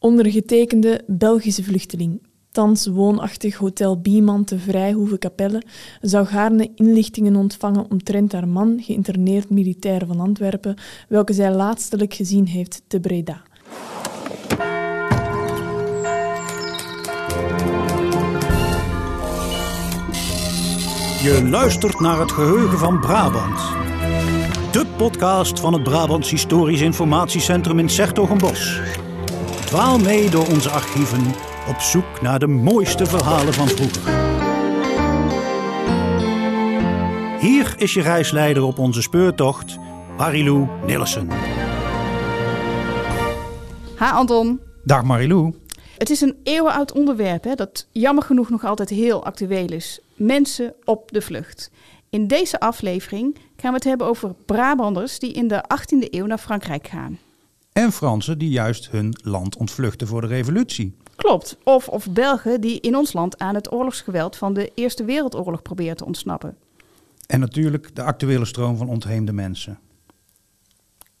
Ondergetekende Belgische vluchteling, thans woonachtig Hotel Bieman te Vrijhoeve Capelle, zou gaarne inlichtingen ontvangen omtrent haar man, geïnterneerd militair van Antwerpen, welke zij laatstelijk gezien heeft te Breda. Je luistert naar het geheugen van Brabant. De podcast van het Brabants Historisch Informatiecentrum in Sertogenbos. Dwaal mee door onze archieven op zoek naar de mooiste verhalen van vroeger. Hier is je reisleider op onze speurtocht, Marilou Nillissen. Ha Anton. Dag Marilou. Het is een eeuwenoud onderwerp hè, dat jammer genoeg nog altijd heel actueel is. Mensen op de vlucht. In deze aflevering gaan we het hebben over Brabanders die in de 18e eeuw naar Frankrijk gaan. En Fransen die juist hun land ontvluchten voor de revolutie. Klopt. Of, of Belgen die in ons land aan het oorlogsgeweld van de Eerste Wereldoorlog proberen te ontsnappen. En natuurlijk de actuele stroom van ontheemde mensen.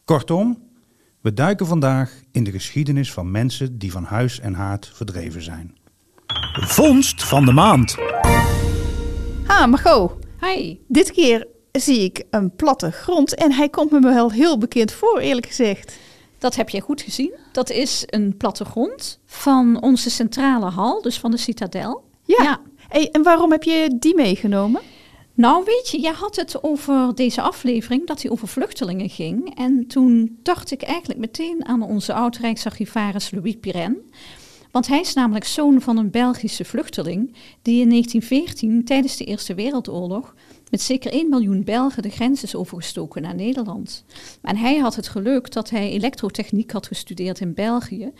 Kortom, we duiken vandaag in de geschiedenis van mensen die van huis en haard verdreven zijn. Vondst van de maand. Ha, Margot. Hi. Dit keer zie ik een platte grond en hij komt me wel heel bekend voor, eerlijk gezegd. Dat heb jij goed gezien. Dat is een plattegrond van onze centrale hal, dus van de citadel. Ja. Hey, en waarom heb je die meegenomen? Nou, weet je, jij had het over deze aflevering, dat die over vluchtelingen ging. En toen dacht ik eigenlijk meteen aan onze oud-rijksarchivaris Louis Pirenne. Want hij is namelijk zoon van een Belgische vluchteling die in 1914 tijdens de Eerste Wereldoorlog met zeker 1 miljoen Belgen de grens is overgestoken naar Nederland. En hij had het geluk dat hij elektrotechniek had gestudeerd in België.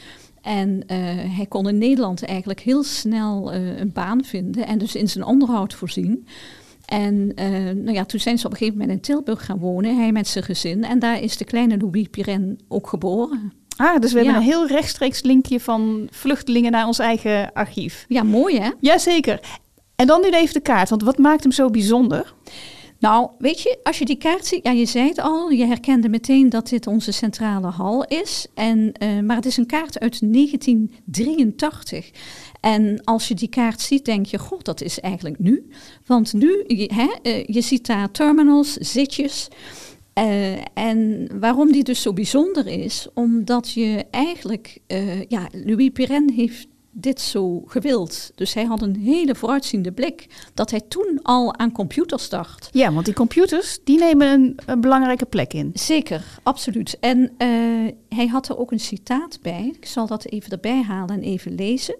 En uh, hij kon in Nederland eigenlijk heel snel uh, een baan vinden en dus in zijn onderhoud voorzien. En uh, nou ja, toen zijn ze op een gegeven moment in Tilburg gaan wonen, hij met zijn gezin. En daar is de kleine Louis Pirenne ook geboren. Ah, dus we hebben een heel rechtstreeks linkje van vluchtelingen naar ons eigen archief. Ja, mooi hè? Jazeker. En dan nu even de kaart, want wat maakt hem zo bijzonder? Nou, weet je, als je die kaart ziet, ja, je zei het al, je herkende meteen dat dit onze centrale hal is. En, uh, maar het is een kaart uit 1983. En als je die kaart ziet, denk je, god, dat is eigenlijk nu. Want nu, je, hè, uh, je ziet daar terminals, zitjes. Uh, en waarom die dus zo bijzonder is, omdat je eigenlijk, ja, Louis Pirenne heeft dit zo gewild. Dus hij had een hele vooruitziende blik dat hij toen al aan computers dacht. Ja, want die computers die nemen een, een belangrijke plek in. Zeker, absoluut. En uh, hij had er ook een citaat bij. Ik zal dat even erbij halen en even lezen.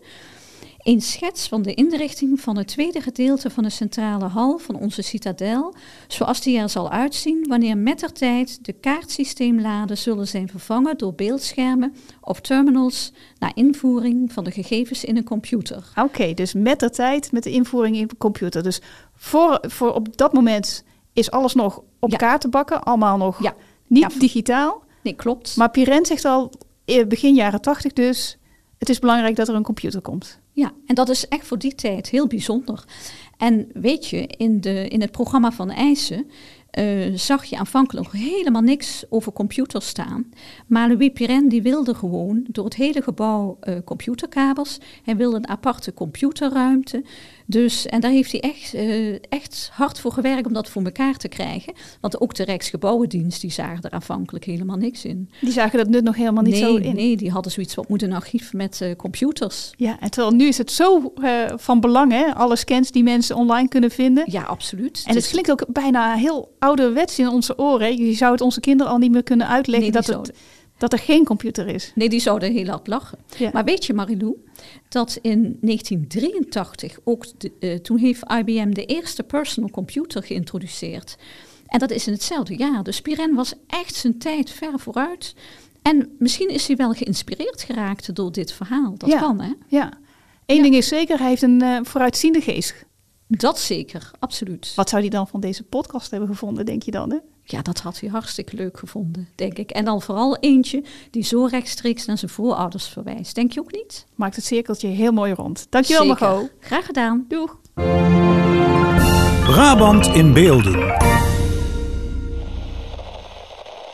Een schets van de inrichting van het tweede gedeelte van de centrale hal van onze citadel, zoals die er zal uitzien wanneer met der tijd de kaartsysteemladen zullen zijn vervangen door beeldschermen of terminals naar invoering van de gegevens in een computer. Oké, okay, dus met der tijd met de invoering in de computer. Dus voor, voor op dat moment is alles nog op ja. kaartenbakken, allemaal nog ja. niet ja. digitaal. Nee, klopt. Maar Pirenne zegt al begin jaren tachtig dus, het is belangrijk dat er een computer komt. Ja, en dat is echt voor die tijd heel bijzonder. En weet je, in, de, in het programma van Eisen uh, zag je aanvankelijk nog helemaal niks over computers staan. Maar Louis Pirenne die wilde gewoon door het hele gebouw uh, computerkabels. Hij wilde een aparte computerruimte. Dus, en daar heeft hij echt, uh, echt hard voor gewerkt om dat voor elkaar te krijgen. Want ook de Rijksgebouwendienst, die zagen er aanvankelijk helemaal niks in. Die zagen dat nut nog helemaal niet nee, zo in? Nee, die hadden zoiets, wat moet een archief met uh, computers? Ja, en terwijl nu is het zo uh, van belang, hè? Alle scans die mensen online kunnen vinden. Ja, absoluut. En het, het klinkt ook bijna heel ouderwets in onze oren. Hè? Je zou het onze kinderen al niet meer kunnen uitleggen nee, dat het dat er geen computer is. Nee, die zouden heel hard lachen. Ja. Maar weet je, Marilou, dat in 1983 ook, de, uh, toen heeft IBM de eerste personal computer geïntroduceerd. En dat is in hetzelfde jaar. Dus Pirenne was echt zijn tijd ver vooruit. En misschien is hij wel geïnspireerd geraakt door dit verhaal. Dat ja. kan, hè? Ja. Eén ja. ding is zeker, hij heeft een uh, vooruitziende geest. Dat zeker, absoluut. Wat zou hij dan van deze podcast hebben gevonden, denk je dan? Hè? Ja, dat had hij hartstikke leuk gevonden, denk ik. En dan vooral eentje die zo rechtstreeks naar zijn voorouders verwijst. Denk je ook niet? Maakt het cirkeltje heel mooi rond. Dankjewel, Margot. Graag gedaan. Doeg. Brabant in beelden.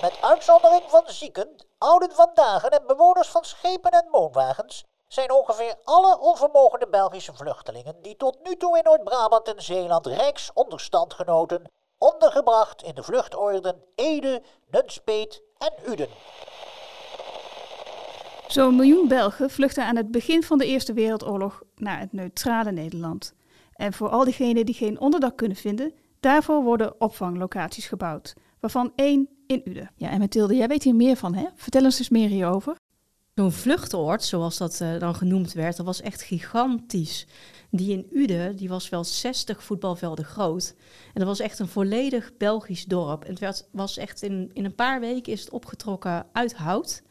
Met uitzondering van zieken, ouden van dagen en bewoners van schepen en woonwagens, zijn ongeveer alle onvermogende Belgische vluchtelingen die tot nu toe in Noord-Brabant en Zeeland rijksonderstand genoten, ondergebracht in de vluchtorden Ede, Nunspeet en Uden. Zo'n miljoen Belgen vluchten aan het begin van de Eerste Wereldoorlog naar het neutrale Nederland. En voor al diegenen die geen onderdak kunnen vinden, daarvoor worden opvanglocaties gebouwd, waarvan één in Uden. Ja, en Mathilde, jij weet hier meer van, hè? Vertel ons eens meer hierover. Zo'n vluchtoord, zoals dat uh, dan genoemd werd, dat was echt gigantisch. Die in Uden, die was wel 60 voetbalvelden groot. En dat was echt een volledig Belgisch dorp. En het werd, was echt in, in een paar weken is het opgetrokken uit hout.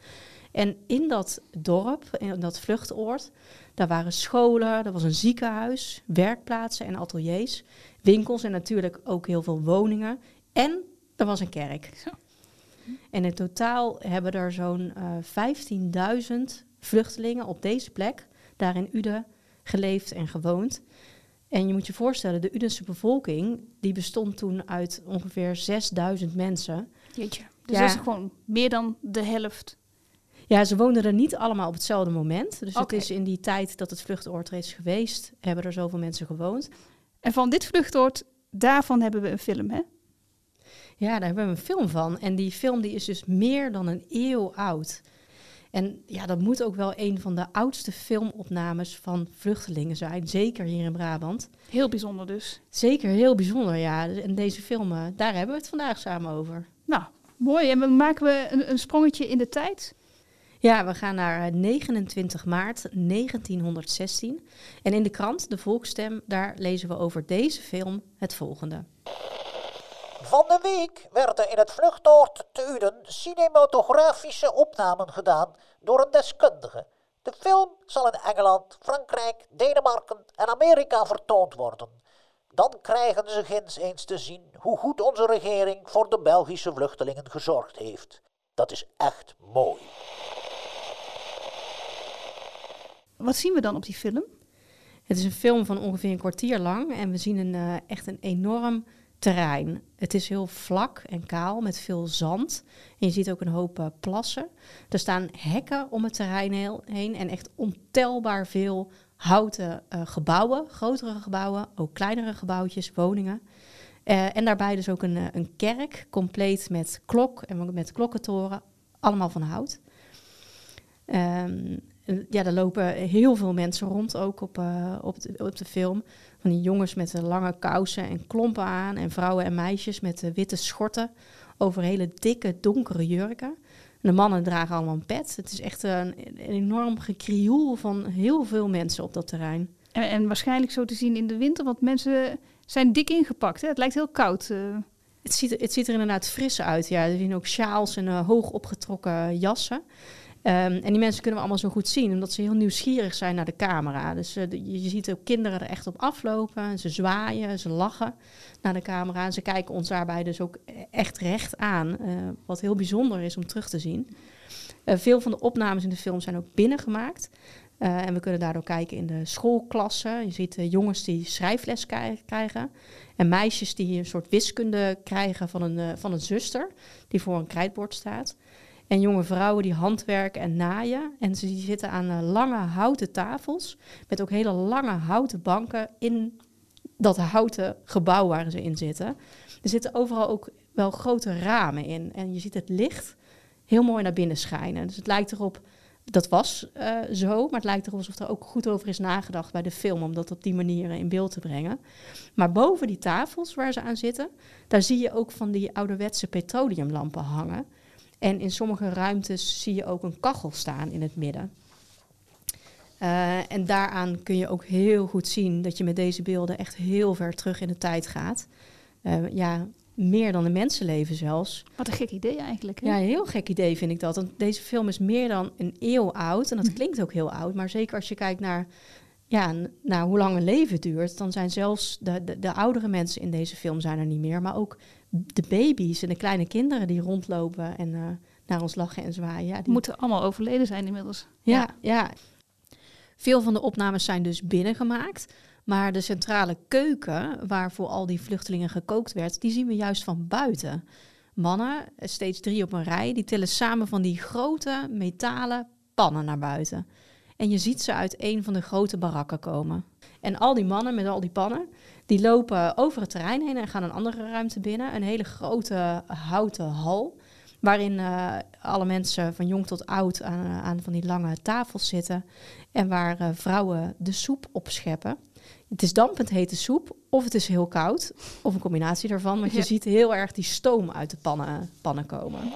En in dat dorp, in dat vluchtoord, daar waren scholen, er was een ziekenhuis, werkplaatsen en ateliers, winkels en natuurlijk ook heel veel woningen. En er was een kerk. En in totaal hebben er zo'n uh, 15.000 vluchtelingen op deze plek, daar in Uden, geleefd en gewoond. En je moet je voorstellen, de Udense bevolking, die bestond toen uit ongeveer 6000 mensen. Jeetje, dus ja. dat is gewoon meer dan de helft ja, ze woonden er niet allemaal op hetzelfde moment. Dus het is in die tijd dat het vluchtoord is geweest, hebben er zoveel mensen gewoond. En van dit vluchtoord, daarvan hebben we een film, hè? Ja, daar hebben we een film van. En die film die is dus meer dan een eeuw oud. En ja, dat moet ook wel een van de oudste filmopnames van vluchtelingen zijn. Zeker hier in Brabant. Heel bijzonder dus. Zeker heel bijzonder, ja. En deze film, eh, daar hebben we het vandaag samen over. Nou, mooi. En dan maken we een, een sprongetje in de tijd. Ja, we gaan naar 29 eh, maart 1916. En in de krant, de Volksstem, daar lezen we over deze film het volgende. Van de week werden in het vluchtoord te Uden cinematografische opnamen gedaan door een deskundige. De film zal in Engeland, Frankrijk, Denemarken en Amerika vertoond worden. Dan krijgen ze ginds eens te zien hoe goed onze regering voor de Belgische vluchtelingen gezorgd heeft. Dat is echt mooi. Wat zien we dan op die film? Het is een film van ongeveer een kwartier lang en we zien een, uh, echt een enorm terrein. Het is heel vlak en kaal met veel zand. En je ziet ook een hoop uh, plassen. Er staan hekken om het terrein heen en echt ontelbaar veel houten uh, gebouwen, grotere gebouwen, ook kleinere gebouwtjes, woningen. en daarbij dus ook een, een kerk, compleet met klok en met klokkentoren, allemaal van hout. Um, ja, er lopen heel veel mensen rond, ook op, uh, op, de, op de film. Van die jongens met lange kousen en klompen aan. En vrouwen en meisjes met uh, witte schorten over hele dikke, donkere jurken. En de mannen dragen allemaal een pet. Het is echt een, een enorm gekrioel van heel veel mensen op dat terrein. En, en, waarschijnlijk zo te zien in de winter, want mensen zijn dik ingepakt. Hè? Het lijkt heel koud. Uh. Het, ziet, het ziet er inderdaad fris uit. Ja. Er zien ook sjaals en hoog opgetrokken jassen. Um, en die mensen kunnen we allemaal zo goed zien, omdat ze heel nieuwsgierig zijn naar de camera. Dus de, je ziet ook kinderen er echt op aflopen. Ze zwaaien, ze lachen naar de camera. En ze kijken ons daarbij dus ook echt recht aan. Uh, wat heel bijzonder is om terug te zien. Uh, veel van de opnames in de film zijn ook binnengemaakt. en we kunnen daardoor kijken in de schoolklassen. Je ziet jongens die schrijfles krijgen. En meisjes die een soort wiskunde krijgen van een, van een zuster. Die voor een krijtbord staat. En jonge vrouwen die handwerken en naaien. En ze zitten aan uh, lange houten tafels. Met ook hele lange houten banken in dat houten gebouw waar ze in zitten. Er zitten overal ook wel grote ramen in. En je ziet het licht heel mooi naar binnen schijnen. Dus het lijkt erop, dat was uh, zo, maar het lijkt erop alsof er ook goed over is nagedacht bij de film. Om dat op die manier in beeld te brengen. Maar boven die tafels waar ze aan zitten, daar zie je ook van die ouderwetse petroleumlampen hangen. En in sommige ruimtes zie je ook een kachel staan in het midden. Uh, en daaraan kun je ook heel goed zien dat je met deze beelden echt heel ver terug in de tijd gaat. Uh, ja, meer dan een mensenleven zelfs. Wat een gek idee eigenlijk. Hè? Ja, een heel gek idee vind ik dat. Want deze film is meer dan een eeuw oud. En dat hm. klinkt ook heel oud. Maar zeker als je kijkt naar, ja, naar hoe lang een leven duurt... dan zijn zelfs de, de, de oudere mensen in deze film zijn er niet meer. Maar ook de baby's en de kleine kinderen die rondlopen en uh, naar ons lachen en zwaaien. Ja, die moeten allemaal overleden zijn inmiddels. Ja, ja, Veel van de opnames zijn dus binnengemaakt. Maar de centrale keuken, waar voor al die vluchtelingen gekookt werd, die zien we juist van buiten. mannen, eh, steeds drie op een rij, die tillen samen van die grote metalen pannen naar buiten. En je ziet ze uit een van de grote barakken komen. En al die mannen met al die pannen, die lopen over het terrein heen en gaan een andere ruimte binnen. Een hele grote houten hal, waarin eh, alle mensen van jong tot oud aan, aan van die lange tafels zitten. En waar eh, vrouwen de soep opscheppen. Het is dampend hete soep, of het is heel koud, of een combinatie daarvan. Want je Ja. ziet heel erg die stoom uit de pannen, pannen komen.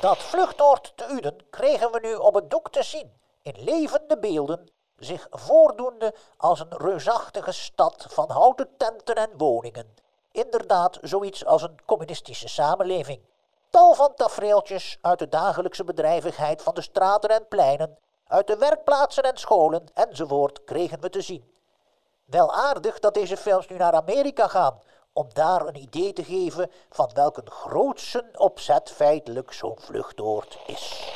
Dat vluchtoord te Uden kregen we nu op het doek te zien, in levende beelden, zich voordoende als een reusachtige stad van houten tenten en woningen. Inderdaad, zoiets als een communistische samenleving. Tal van tafereeltjes uit de dagelijkse bedrijvigheid van de straten en pleinen, uit de werkplaatsen en scholen enzovoort kregen we te zien. Wel aardig dat deze films nu naar Amerika gaan, om daar een idee te geven van welk een grootsen opzet feitelijk zo'n vluchtoord is.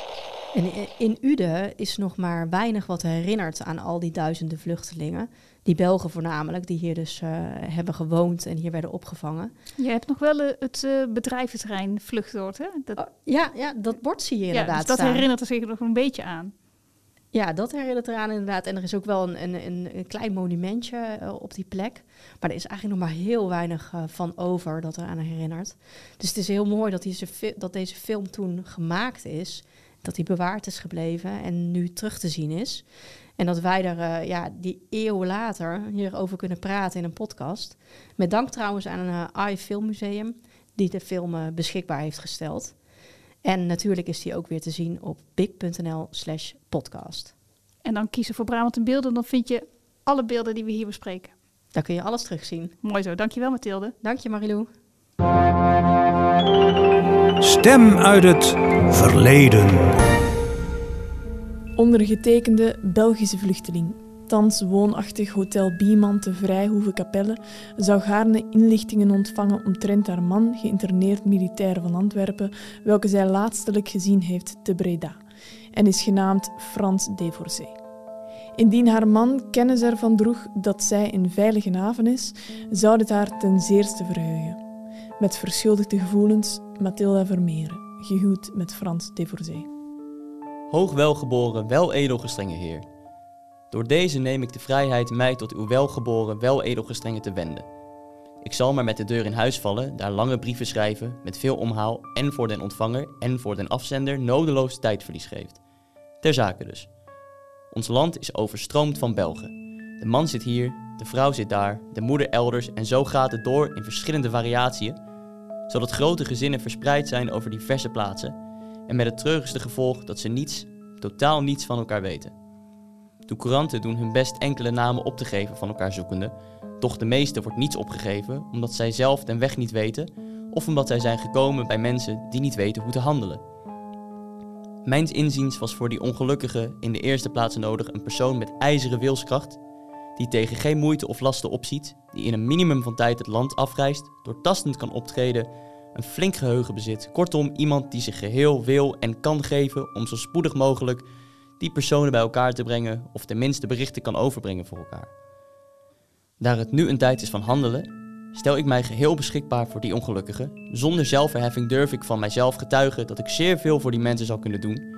En in Uden is nog maar weinig wat herinnert aan al die duizenden vluchtelingen. Die Belgen voornamelijk, die hier dus eh, hebben gewoond en hier werden opgevangen. Je hebt nog wel eh, het eh, bedrijventerrein Vluchtdoort, hè? Dat, Oh, ja, ja, dat bord zie je ja, inderdaad dus dat staan. herinnert er zich nog een beetje aan. Ja, dat herinnert eraan inderdaad. En er is ook wel een, een, een, klein monumentje op die plek. Maar er is eigenlijk nog maar heel weinig van over dat er aan herinnert. Dus het is heel mooi dat deze, dat deze film toen gemaakt is. Dat die bewaard is gebleven en nu terug te zien is. En dat wij er eh, ja, die eeuwen later hierover kunnen praten in een podcast. Met dank trouwens aan een uh, AI Filmmuseum die de film eh, beschikbaar heeft gesteld. En natuurlijk is die ook weer te zien op big.nl slash podcast. En dan kiezen voor Brabant in beelden, dan vind je alle beelden die we hier bespreken. Daar kun je alles terugzien. Mooi zo, dankjewel Mathilde. Dank je Marilou. Stem uit het verleden. Ondergetekende Belgische vluchteling, thans woonachtig Hotel Bieman te Vrijhoeve Capelle, zou gaarne inlichtingen ontvangen omtrent haar man, geïnterneerd militair van Antwerpen, welke zij laatstelijk gezien heeft te Breda, en is genaamd Frans Devorzé. Indien haar man kennis ervan droeg dat zij in veilige haven is, zou dit haar ten zeerste verheugen. Met verschuldigde gevoelens, Mathilda Vermeeren, gehuwd met Frans Devorzé. Hoogwelgeboren, wel edelgestrenge heer. Door deze neem ik de vrijheid mij tot uw welgeboren, wel edelgestrenge te wenden. Ik zal maar met de deur in huis vallen, daar lange brieven schrijven, met veel omhaal en voor den ontvanger en voor den afzender nodeloos tijdverlies geeft. Ter zake dus. Ons land is overstroomd van Belgen. De man zit hier, de vrouw zit daar, de moeder elders en zo gaat het door in verschillende variatieën, zodat grote gezinnen verspreid zijn over diverse plaatsen en met het treurigste gevolg dat ze niets, totaal niets van elkaar weten. De couranten doen hun best enkele namen op te geven van elkaar zoekende, doch de meeste wordt niets opgegeven omdat zij zelf den weg niet weten of omdat zij zijn gekomen bij mensen die niet weten hoe te handelen. Mijns inziens was voor die ongelukkige in de eerste plaats nodig een persoon met ijzeren wilskracht, die tegen geen moeite of lasten opziet, die in een minimum van tijd het land afreist, doortastend kan optreden een flink geheugen bezit. Kortom, iemand die zich geheel wil en kan geven om zo spoedig mogelijk die personen bij elkaar te brengen of tenminste berichten kan overbrengen voor elkaar. Daar het nu een tijd is van handelen, stel ik mij geheel beschikbaar voor die ongelukkigen. Zonder zelfverheffing durf ik van mijzelf getuigen dat ik zeer veel voor die mensen zal kunnen doen,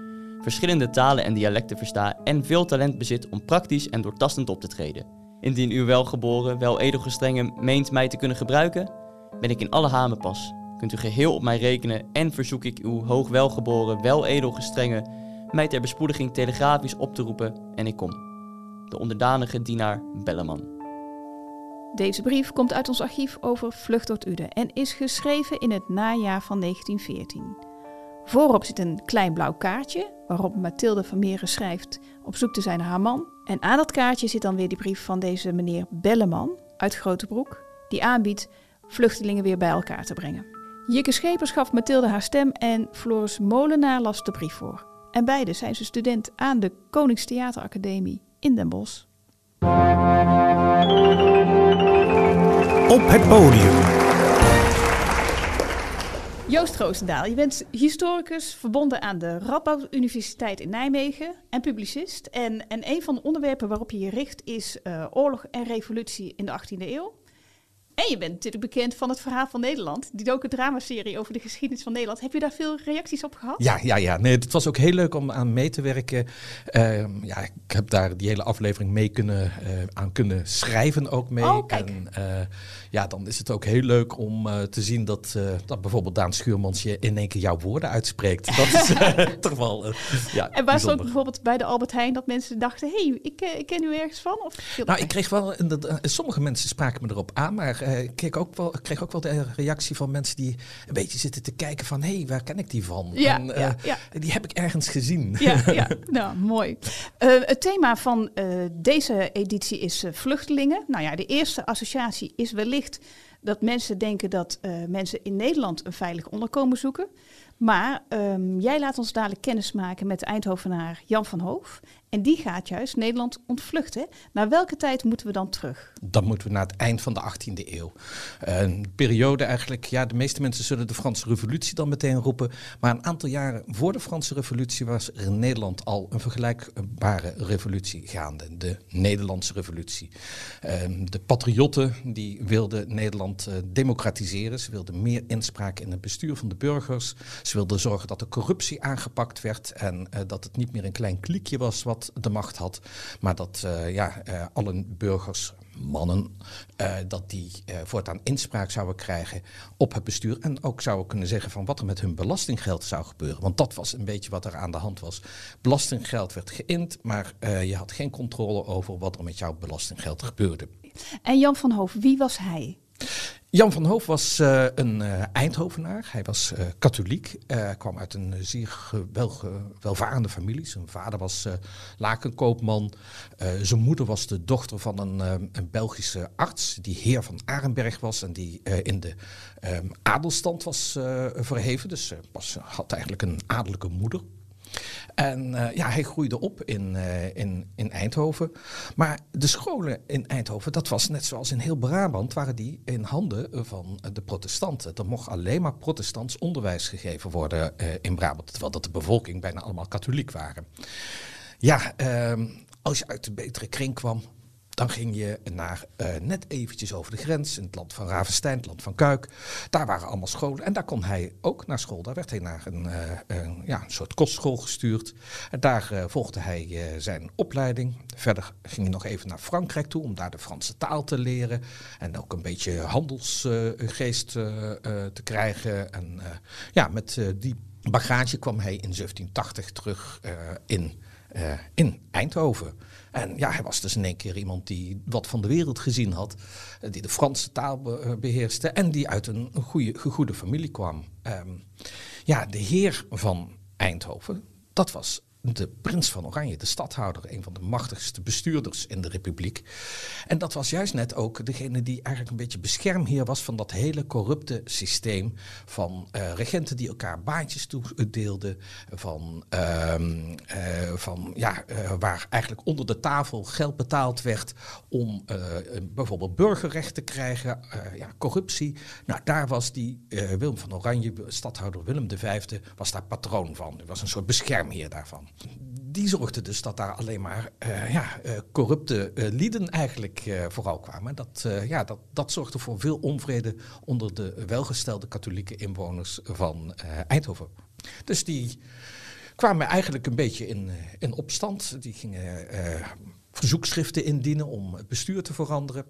verschillende talen en dialecten versta en veel talent bezit om praktisch en doortastend op te treden. Indien uw welgeboren, wel edelgestrenge meent mij te kunnen gebruiken, ben ik in alle hamen pas. Kunt u geheel op mij rekenen en verzoek ik uw hoogwelgeboren, wel edelgestrenge mij ter bespoediging telegrafisch op te roepen en ik kom. De onderdanige dienaar Belleman. Deze brief komt uit ons archief over Vlucht Uden en is geschreven in het najaar van 1914. Voorop zit een klein blauw kaartje waarop Mathilde Vermeeren schrijft op zoek te zijn naar haar man. En aan dat kaartje zit dan weer die brief van deze meneer Belleman uit Grotebroek, die aanbiedt vluchtelingen weer bij elkaar te brengen. Jikke Schepers gaf Mathilde haar stem en Floris Molenaar las de brief voor. En beide zijn ze student aan de Koningstheateracademie in Den Bosch. Op het podium. Joost Roosendaal, je bent historicus verbonden aan de Radboud Universiteit in Nijmegen en publicist. En, en een van de onderwerpen waarop je je richt is eh, oorlog en revolutie in de 18e eeuw. En je bent natuurlijk bekend van het verhaal van Nederland. Die docudramaserie over de geschiedenis van Nederland. Heb je daar veel reacties op gehad? Ja, ja, ja. Nee, het was ook heel leuk om aan mee te werken. Ehm, ja, ik heb daar die hele aflevering mee kunnen, eh, aan kunnen schrijven ook mee. Oh, kijk. En eh, ja, dan is het ook heel leuk om eh, te zien dat, dat bijvoorbeeld Daan Schuurmans je in één keer jouw woorden uitspreekt. Dat is toch wel, ja, En was het ook bijvoorbeeld bij de Albert Heijn dat mensen dachten... hé, hey, ik, ik ken u ergens van? Of Nou, ik kreeg wel, inderdaad- sommige mensen spraken me erop aan, maar ik kreeg ook, wel, kreeg ook wel de reactie van mensen die een beetje zitten te kijken van, hé, hey, waar ken ik die van? Ja, En, eh, ja, ja. Die heb ik ergens gezien. Ja, ja, nou mooi. Eh, het thema van eh, deze editie is eh, vluchtelingen. Nou ja, de eerste associatie is wellicht dat mensen denken dat eh, mensen in Nederland een veilig onderkomen zoeken. Maar ehm, jij laat ons dadelijk kennis maken met de Eindhovenaar Jan van Hoof. En die gaat juist Nederland ontvluchten. Naar welke tijd moeten we dan terug? Dan moeten we naar het eind van de 18e eeuw. Een periode eigenlijk, ja, de meeste mensen zullen de Franse Revolutie dan meteen roepen. Maar een aantal jaren voor de Franse Revolutie was er in Nederland al een vergelijkbare revolutie gaande. De Nederlandse Revolutie. Ehm, de patriotten die wilden Nederland eh, democratiseren. Ze wilden meer inspraak in het bestuur van de burgers. Ze wilden zorgen dat de corruptie aangepakt werd en eh, dat het niet meer een klein kliekje was wat de macht had, maar dat eh, ja, eh, alle burgers, mannen, eh, dat die voortaan inspraak zouden krijgen op het bestuur en ook zouden kunnen zeggen van wat er met hun belastinggeld zou gebeuren. Want dat was een beetje wat er aan de hand was. Belastinggeld werd geïnd, maar je had geen controle over wat er met jouw belastinggeld gebeurde. En Jan van Hoof, wie was hij? Jan van Hoof was eh, een eh, Eindhovenaar. Hij was eh, katholiek. Kwam uit een zeer welvarende familie. Zijn vader was lakenkoopman. Zijn moeder was de dochter van een, een Belgische arts. Die heer van Arenberg was. En die in de ehm, adelstand was verheven. Dus was, had eigenlijk een adellijke moeder. En eh, ja, hij groeide op in, eh, in, in Eindhoven. Maar de scholen in Eindhoven, dat was net zoals in heel Brabant, waren die in handen van de protestanten. Er mocht alleen maar protestants onderwijs gegeven worden eh, in Brabant, terwijl dat de bevolking bijna allemaal katholiek waren. Ja, ehm, als je uit de betere kring kwam, dan ging je naar eh, net eventjes over de grens in het land van Ravenstein, het land van Kuik. Daar waren allemaal scholen en daar kon hij ook naar school. Daar werd hij naar een, eh, een, ja, een soort kostschool gestuurd. En daar eh, volgde hij zijn opleiding. Verder ging hij nog even naar Frankrijk toe om daar de Franse taal te leren. En ook een beetje handelsgeest te krijgen. En ja, met die bagage kwam hij in 1780 terug in, in Eindhoven. En ja, hij was dus in één keer iemand die wat van de wereld gezien had, eh, die de Franse taal eh, beheerste en die uit een goede, gegoede familie kwam. Ehm, ja, de heer van Eindhoven, dat was de prins van Oranje, de stadhouder, een van de machtigste bestuurders in de republiek. En dat was juist net ook degene die eigenlijk een beetje beschermheer was van dat hele corrupte systeem van eh, regenten die elkaar baantjes toedeelden, van, ehm, eh, van ja, eh, waar eigenlijk onder de tafel geld betaald werd om bijvoorbeeld burgerrecht te krijgen, ja, corruptie. Nou, daar was die Willem van Oranje, stadhouder Willem V, was daar patroon van. Hij was een soort beschermheer daarvan. Die zorgde dus dat daar alleen maar eh, ja, eh, corrupte eh, lieden eigenlijk vooral kwamen. Dat, ja, dat, dat zorgde voor veel onvrede onder de welgestelde katholieke inwoners van Eindhoven. Dus die kwamen eigenlijk een beetje in, in opstand. Die gingen verzoekschriften indienen om het bestuur te veranderen.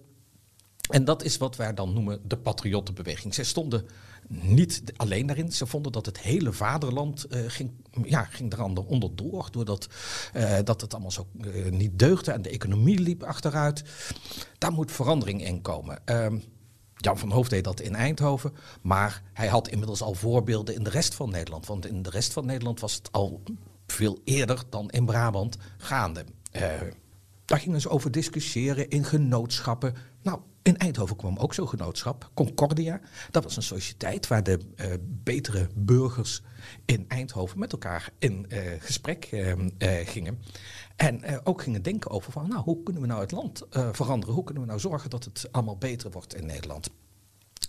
En dat is wat wij dan noemen de patriottenbeweging. Zij stonden niet alleen daarin. Ze vonden dat het hele vaderland eh, ging, ja, ging er onderdoor. Doordat eh, dat het allemaal zo eh, niet deugde en de economie liep achteruit. Daar moet verandering in komen. Ehm, Jan van Hoofd deed dat in Eindhoven. Maar hij had inmiddels al voorbeelden in de rest van Nederland. Want in de rest van Nederland was het al veel eerder dan in Brabant gaande. Daar gingen ze over discussiëren in genootschappen. Nou, in Eindhoven kwam ook zo'n genootschap, Concordia. Dat was een sociëteit waar de eh, betere burgers in Eindhoven met elkaar in eh, gesprek eh, eh, gingen. En ook gingen denken over van, nou, hoe kunnen we nou het land veranderen? Hoe kunnen we nou zorgen dat het allemaal beter wordt in Nederland?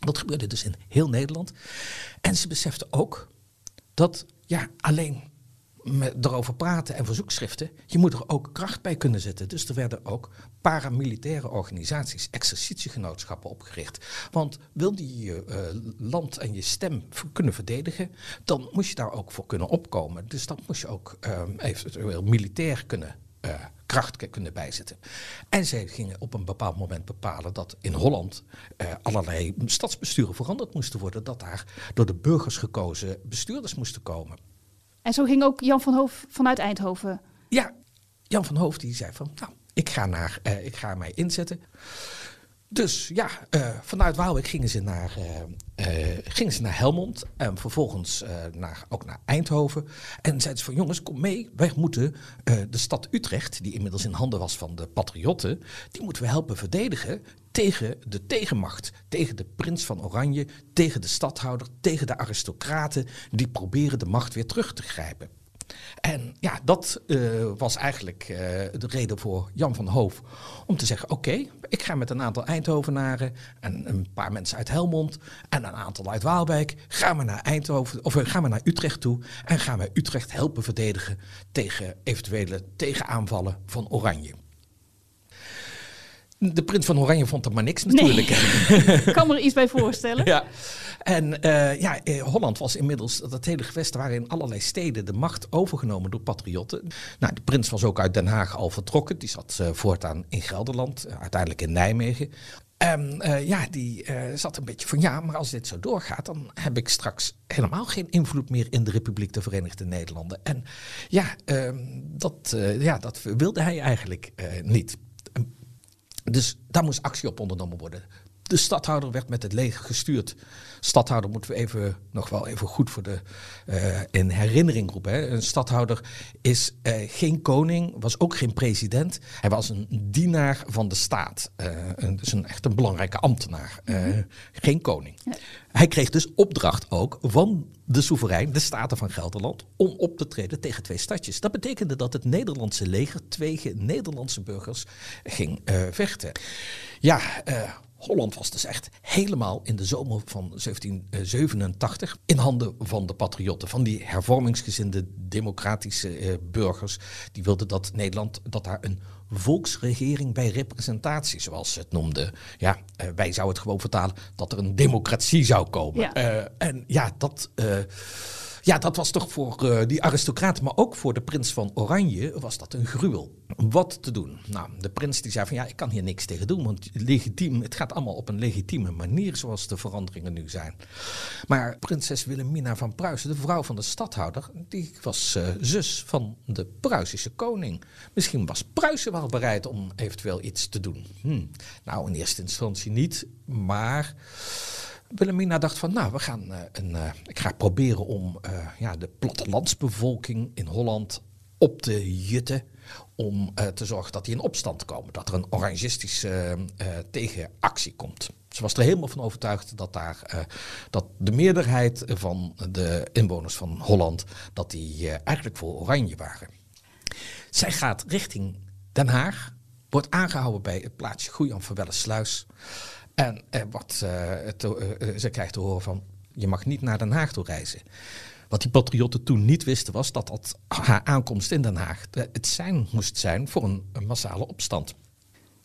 Dat gebeurde dus in heel Nederland. En ze beseften ook dat ja, alleen erover praten en verzoekschriften. Je moet er ook kracht bij kunnen zetten. Dus er werden ook paramilitaire organisaties, exercitiegenootschappen opgericht. Want wil je je eh, land en je stem kunnen verdedigen, dan moet je daar ook voor kunnen opkomen. Dus dan moet je ook eh, eventueel militair kunnen eh, kracht kunnen bijzetten. En zij gingen op een bepaald moment bepalen dat in Holland eh, allerlei stadsbesturen veranderd moesten worden. Dat daar door de burgers gekozen bestuurders moesten komen. En zo ging ook Jan van Hoof vanuit Eindhoven. Ja, Jan van Hoofd die zei van, nou, ik ga, naar, eh, ik ga mij inzetten. Dus ja, eh, vanuit Waalwijk gingen ze naar, eh, eh, gingen ze naar Helmond en vervolgens naar, ook naar Eindhoven. En zeiden ze van jongens, kom mee, wij moeten de stad Utrecht, die inmiddels in handen was van de patriotten, die moeten we helpen verdedigen tegen de tegenmacht. Tegen de prins van Oranje, tegen de stadhouder, tegen de aristocraten die proberen de macht weer terug te grijpen. En ja, dat eh, was eigenlijk eh, de reden voor Jan van Hoof om te zeggen: Oké, ik ga met een aantal Eindhovenaren en een paar mensen uit Helmond en een aantal uit Waalwijk. Gaan we naar Eindhoven of eh, gaan we naar Utrecht toe en gaan we Utrecht helpen verdedigen tegen eventuele tegenaanvallen van Oranje. De prins van Oranje vond er maar niks natuurlijk. Ik kan me er iets bij voorstellen. Ja. En eh, ja, eh, Holland was inmiddels, dat hele gewest waren in allerlei steden de macht overgenomen door patriotten. Nou, de prins was ook uit Den Haag al vertrokken. Die zat eh, voortaan in Gelderland, uiteindelijk in Nijmegen. En ja, die zat een beetje van ja, maar als dit zo doorgaat, dan heb ik straks helemaal geen invloed meer in de Republiek der Verenigde Nederlanden. En ja, ehm, dat, ja dat wilde hij eigenlijk niet. Dus daar moest actie op ondernomen worden. De stadhouder werd met het leger gestuurd. Stadhouder moeten we even, nog wel even goed voor de, eh, in herinnering roepen. Hè. Een stadhouder is eh, geen koning, was ook geen president. Hij was een dienaar van de staat. Eh, een, dus een, echt een belangrijke ambtenaar. Eh, geen koning. Hij kreeg dus opdracht ook van de soeverein, de Staten van Gelderland, om op te treden tegen twee stadjes. Dat betekende dat het Nederlandse leger tegen Nederlandse burgers ging vechten. Ja, Holland was dus echt helemaal in de zomer van 1787 in handen van de patriotten, van die hervormingsgezinde democratische eh, burgers. Die wilden dat Nederland, dat daar een volksregering bij representatie, zoals ze het noemden. Ja, eh, wij zouden het gewoon vertalen dat er een democratie zou komen. Ja. Eh, en ja, dat. eh, ja, dat was toch voor eh, die aristocraten, maar ook voor de prins van Oranje was dat een gruwel. Wat te doen? Nou, de prins die zei van ja, ik kan hier niks tegen doen, want legitiem, het gaat allemaal op een legitieme manier zoals de veranderingen nu zijn. Maar prinses Wilhelmina van Pruisen, de vrouw van de stadhouder, die was eh, zus van de Pruisische koning. Misschien was Pruisen wel bereid om eventueel iets te doen. Hm. Nou, in eerste instantie niet, maar... Wilhelmina dacht van, nou, we gaan eh, een, eh, ik ga proberen om eh, ja, de plattelandsbevolking in Holland op te jutten. Om te zorgen dat die in opstand komen. Dat er een orangistische tegenactie komt. Ze was er helemaal van overtuigd dat, daar, dat de meerderheid van de inwoners van Holland... dat die eigenlijk voor oranje waren. Zij gaat richting Den Haag, wordt aangehouden bij het plaatsje Goejan Sluis. En eh, wat, eh, te- eh, ze krijgt te horen van, je mag niet naar Den Haag toe reizen. Wat die patriotten toen niet wisten was dat dat haar aankomst in Den Haag het zijn moest zijn voor een, massale opstand.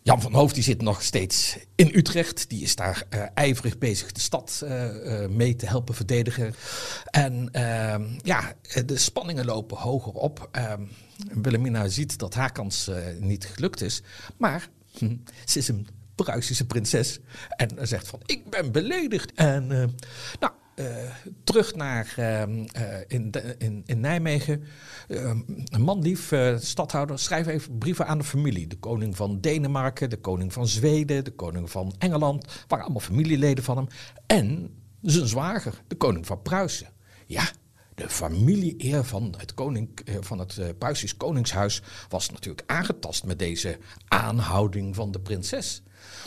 Jan van Hoofd die zit nog steeds in Utrecht. Die is daar eh, ijverig bezig de stad eh, eh, mee te helpen verdedigen. En ehm, ja, eh, de spanningen lopen hoger op. Ehm Wilhelmina ziet dat haar kans eh, niet gelukt is. Maar hm, ze is een Pruisische prinses. En zegt van, ik ben beledigd. En eh, nou, eh, terug naar ehm, eh, in, in, in Nijmegen. Een manlief, eh stadhouder, schrijf even brieven aan de familie. De koning van Denemarken, de koning van Zweden, de koning van Engeland. waren allemaal familieleden van hem. En zijn zwager, de koning van Pruisen. Ja, de familieeer van het, koning, eh, van het eh, Pruisisch koningshuis was natuurlijk aangetast met deze aanhouding van de prinses.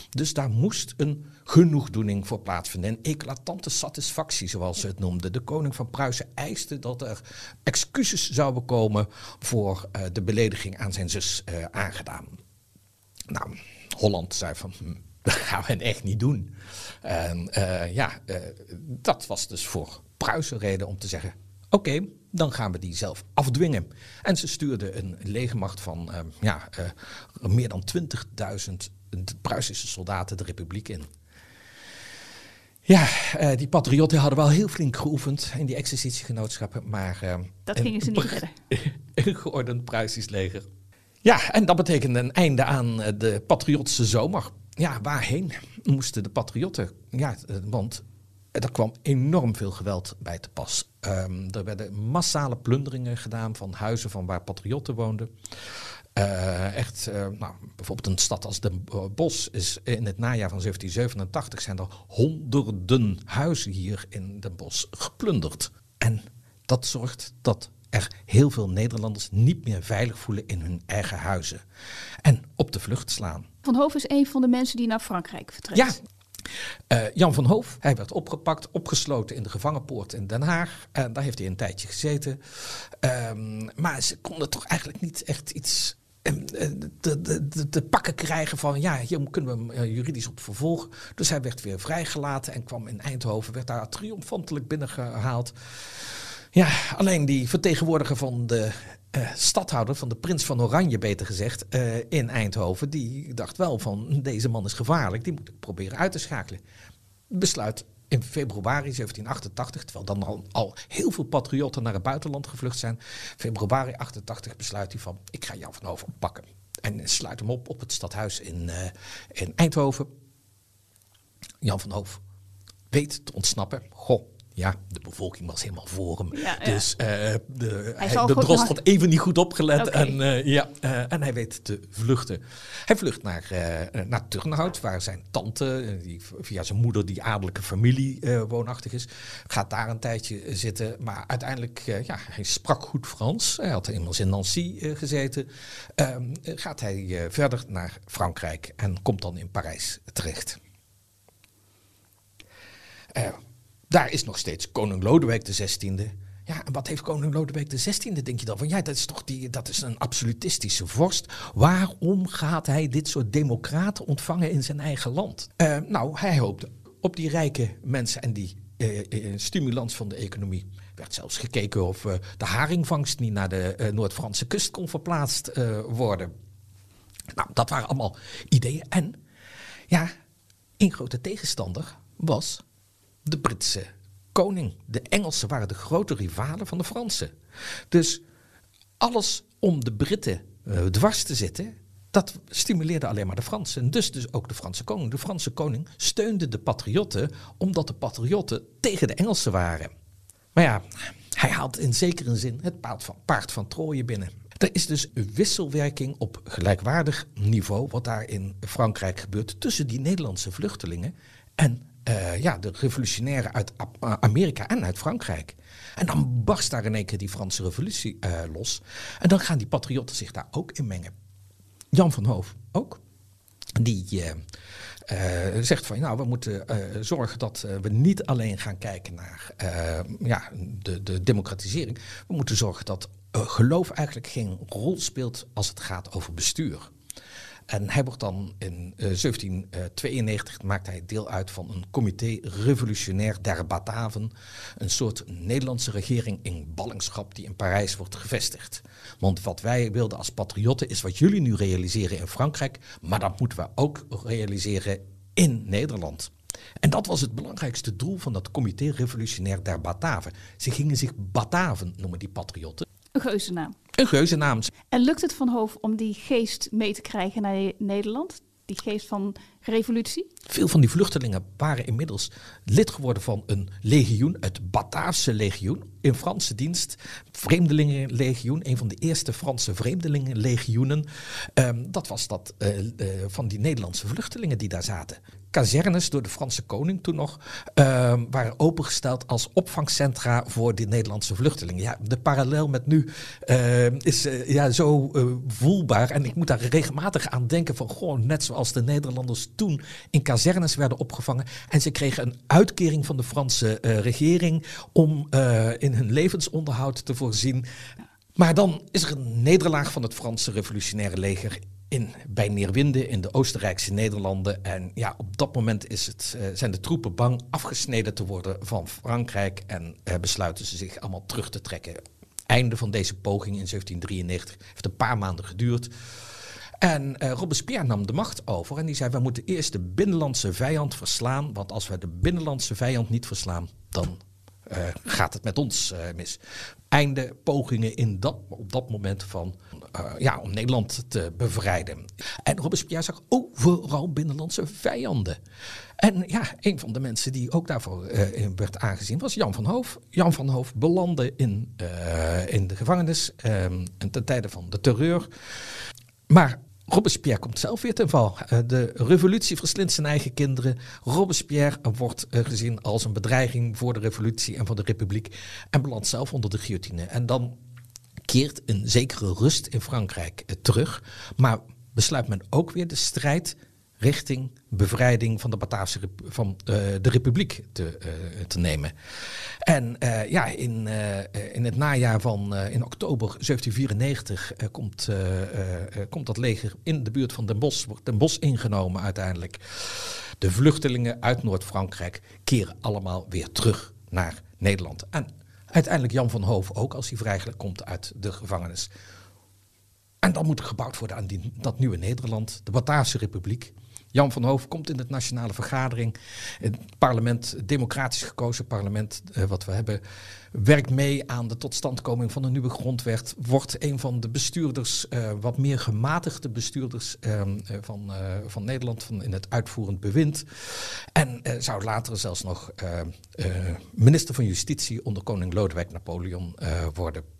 Dus daar moest een genoegdoening voor plaatsvinden. Een eclatante satisfactie, zoals ze het noemden. De koning van Pruisen eiste dat er excuses zouden komen voor eh, de belediging aan zijn zus eh, aangedaan. Nou, Holland zei van, hm, dat gaan we echt niet doen. En eh, ja, dat was dus voor Pruisen reden om te zeggen, oké, dan gaan we die zelf afdwingen. En ze stuurden een legermacht van ja, meer dan 20.000 Pruisische soldaten de republiek in. Ja, eh, die patriotten hadden wel heel flink geoefend in die exercitiegenootschappen, maar... eh, Dat gingen ze niet redden. Een geordend Pruisisch leger. Ja, en dat betekende een einde aan eh, de patriotse zomer. Ja, waarheen moesten de patriotten? Ja, want er kwam enorm veel geweld bij te pas. Ehm, er werden massale plunderingen gedaan van huizen van waar patriotten woonden. Eh, echt, eh, nou, bijvoorbeeld een stad als Den Bosch is in het najaar van 1787 zijn er honderden huizen hier in Den Bosch geplunderd. En dat zorgt dat er heel veel Nederlanders niet meer veilig voelen in hun eigen huizen. En op de vlucht slaan. Van Hoof is een van de mensen die naar Frankrijk vertrekt. Ja. Eh, Jan van Hoof, hij werd opgepakt, opgesloten in de gevangenpoort in Den Haag. En daar heeft hij een tijdje gezeten. Ehm, maar ze konden toch eigenlijk niet echt iets eh, te, te, te- pakken krijgen van ja, hier kunnen we hem eh, juridisch op vervolgen. Dus hij werd weer vrijgelaten en kwam in Eindhoven, werd daar triomfantelijk binnengehaald. Ja, alleen die vertegenwoordiger van de eh, stadhouder, van de prins van Oranje beter gezegd, eh, in Eindhoven, die dacht wel van deze man is gevaarlijk, die moet ik proberen uit te schakelen. Besluit in februari 1788, terwijl dan al, heel veel patriotten naar het buitenland gevlucht zijn, februari 88 besluit hij van ik ga Jan van Hoven oppakken. En sluit hem op op het stadhuis in, eh, in Eindhoven. Jan van Hoof weet te ontsnappen. Goh, ja, de bevolking was helemaal voor hem. Ja. Dus eh, de, hij, de drost had even niet goed opgelet. En, eh, ja, eh, en hij weet te vluchten. Hij vlucht naar, naar Turnhout, waar zijn tante, die via zijn moeder, die adellijke familie woonachtig is. Gaat daar een tijdje zitten. Maar uiteindelijk, ja, hij sprak goed Frans. Hij had immers in Nancy gezeten. Ehm, eh, gaat hij verder naar Frankrijk en komt dan in Parijs terecht. Daar is nog steeds koning Lodewijk XVI. Ja, en wat heeft koning Lodewijk XVI, denk je dan? Van ja, dat is toch die, dat is een absolutistische vorst. Waarom gaat hij dit soort democraten ontvangen in zijn eigen land? Eh, nou, hij hoopte op die rijke mensen en die eh, stimulans van de economie. Er werd zelfs gekeken of de haringvangst niet naar de Noord-Franse kust kon verplaatst worden. Nou, dat waren allemaal ideeën. En ja, een grote tegenstander was de Britse koning. De Engelsen waren de grote rivalen van de Fransen. Dus alles om de Britten eh, dwars te zitten, dat stimuleerde alleen maar de Fransen. En dus, dus ook de Franse koning. De Franse koning steunde de patriotten, omdat de patriotten tegen de Engelsen waren. Maar ja, hij haalt in zekere zin het paard van, paard van Troje binnen. Er is dus een wisselwerking op gelijkwaardig niveau, wat daar in Frankrijk gebeurt, tussen die Nederlandse vluchtelingen en eh, ja, de revolutionairen uit A- Amerika en uit Frankrijk. En dan barst daar in één keer die Franse revolutie eh, los. En dan gaan die patriotten zich daar ook in mengen. Jan van Hoof ook. Die eh, eh, zegt van, nou, we moeten eh, zorgen dat eh, we niet alleen gaan kijken naar eh, ja, de, de democratisering. We moeten zorgen dat eh, geloof eigenlijk geen rol speelt als het gaat over bestuur. En hij wordt dan in eh, 1792 maakt hij deel uit van een comité revolutionair der Bataven. Een soort Nederlandse regering in ballingschap die in Parijs wordt gevestigd. Want wat wij wilden als patriotten is wat jullie nu realiseren in Frankrijk. Maar dat moeten we ook realiseren in Nederland. En dat was het belangrijkste doel van dat comité revolutionair der Bataven. Ze gingen zich Bataven noemen, die patriotten. Een geuzennaam. Een geuzennaam. En lukt het Van Hoof om die geest mee te krijgen naar Nederland? Die geest van revolutie? Veel van die vluchtelingen waren inmiddels lid geworden van een legioen, het Bataafse legioen, in Franse dienst. Vreemdelingenlegioen, een van de eerste Franse vreemdelingenlegioenen. Ehm, dat was dat eh, eh, van die Nederlandse vluchtelingen die daar zaten. Kazernes door de Franse koning toen nog ehm, waren opengesteld als opvangcentra voor die Nederlandse vluchtelingen. Ja, de parallel met nu eh, is eh, ja, zo voelbaar. En ik moet daar regelmatig aan denken van gewoon net zoals de Nederlanders toen in kazernes werden opgevangen. En ze kregen een uitkering van de Franse eh, regering om eh, in hun levensonderhoud te voorzien. Maar dan is er een nederlaag van het Franse revolutionaire leger in, bij Neerwinde in de Oostenrijkse Nederlanden. En ja, op dat moment is het, eh, zijn de troepen bang afgesneden te worden van Frankrijk en besluiten ze zich allemaal terug te trekken. Einde van deze poging in 1793 heeft een paar maanden geduurd. En eh, Robespierre nam de macht over en die zei: We moeten eerst de binnenlandse vijand verslaan. Want als we de binnenlandse vijand niet verslaan, dan eh, gaat het met ons eh, mis. Einde pogingen in dat, op dat moment van, ja, om Nederland te bevrijden. En Robespierre zag overal binnenlandse vijanden. En ja, een van de mensen die ook daarvoor werd aangezien was Jan van Hoof. Jan van Hoof belandde in, in de gevangenis ehm, en ten tijde van de terreur. Maar Robespierre komt zelf weer ten val. Eh, de revolutie verslindt zijn eigen kinderen. Robespierre wordt eh, gezien als een bedreiging voor de revolutie en voor de republiek. En belandt zelf onder de guillotine. En dan keert een zekere rust in Frankrijk eh, terug. Maar besluit men ook weer de strijd richting bevrijding van de Bataafse van eh, de Republiek te, eh, te nemen. En eh, ja, in, in het najaar van in oktober 1794 eh, komt, komt dat leger in de buurt van Den Bosch, wordt Den Bosch ingenomen uiteindelijk. De vluchtelingen uit Noord-Frankrijk keren allemaal weer terug naar Nederland. En uiteindelijk Jan van Hoof ook, als hij vrijgelijk komt uit de gevangenis. En dan moet er gebouwd worden aan dat nieuwe Nederland, de Bataafse Republiek. Jan van Hoof komt in de nationale vergadering. Het parlement, democratisch gekozen parlement eh, wat we hebben, werkt mee aan de totstandkoming van een nieuwe grondwet. Wordt een van de bestuurders, eh, wat meer gematigde bestuurders eh, van, van Nederland van in het uitvoerend bewind. En zou later zelfs nog minister van Justitie onder koning Lodewijk Napoleon worden.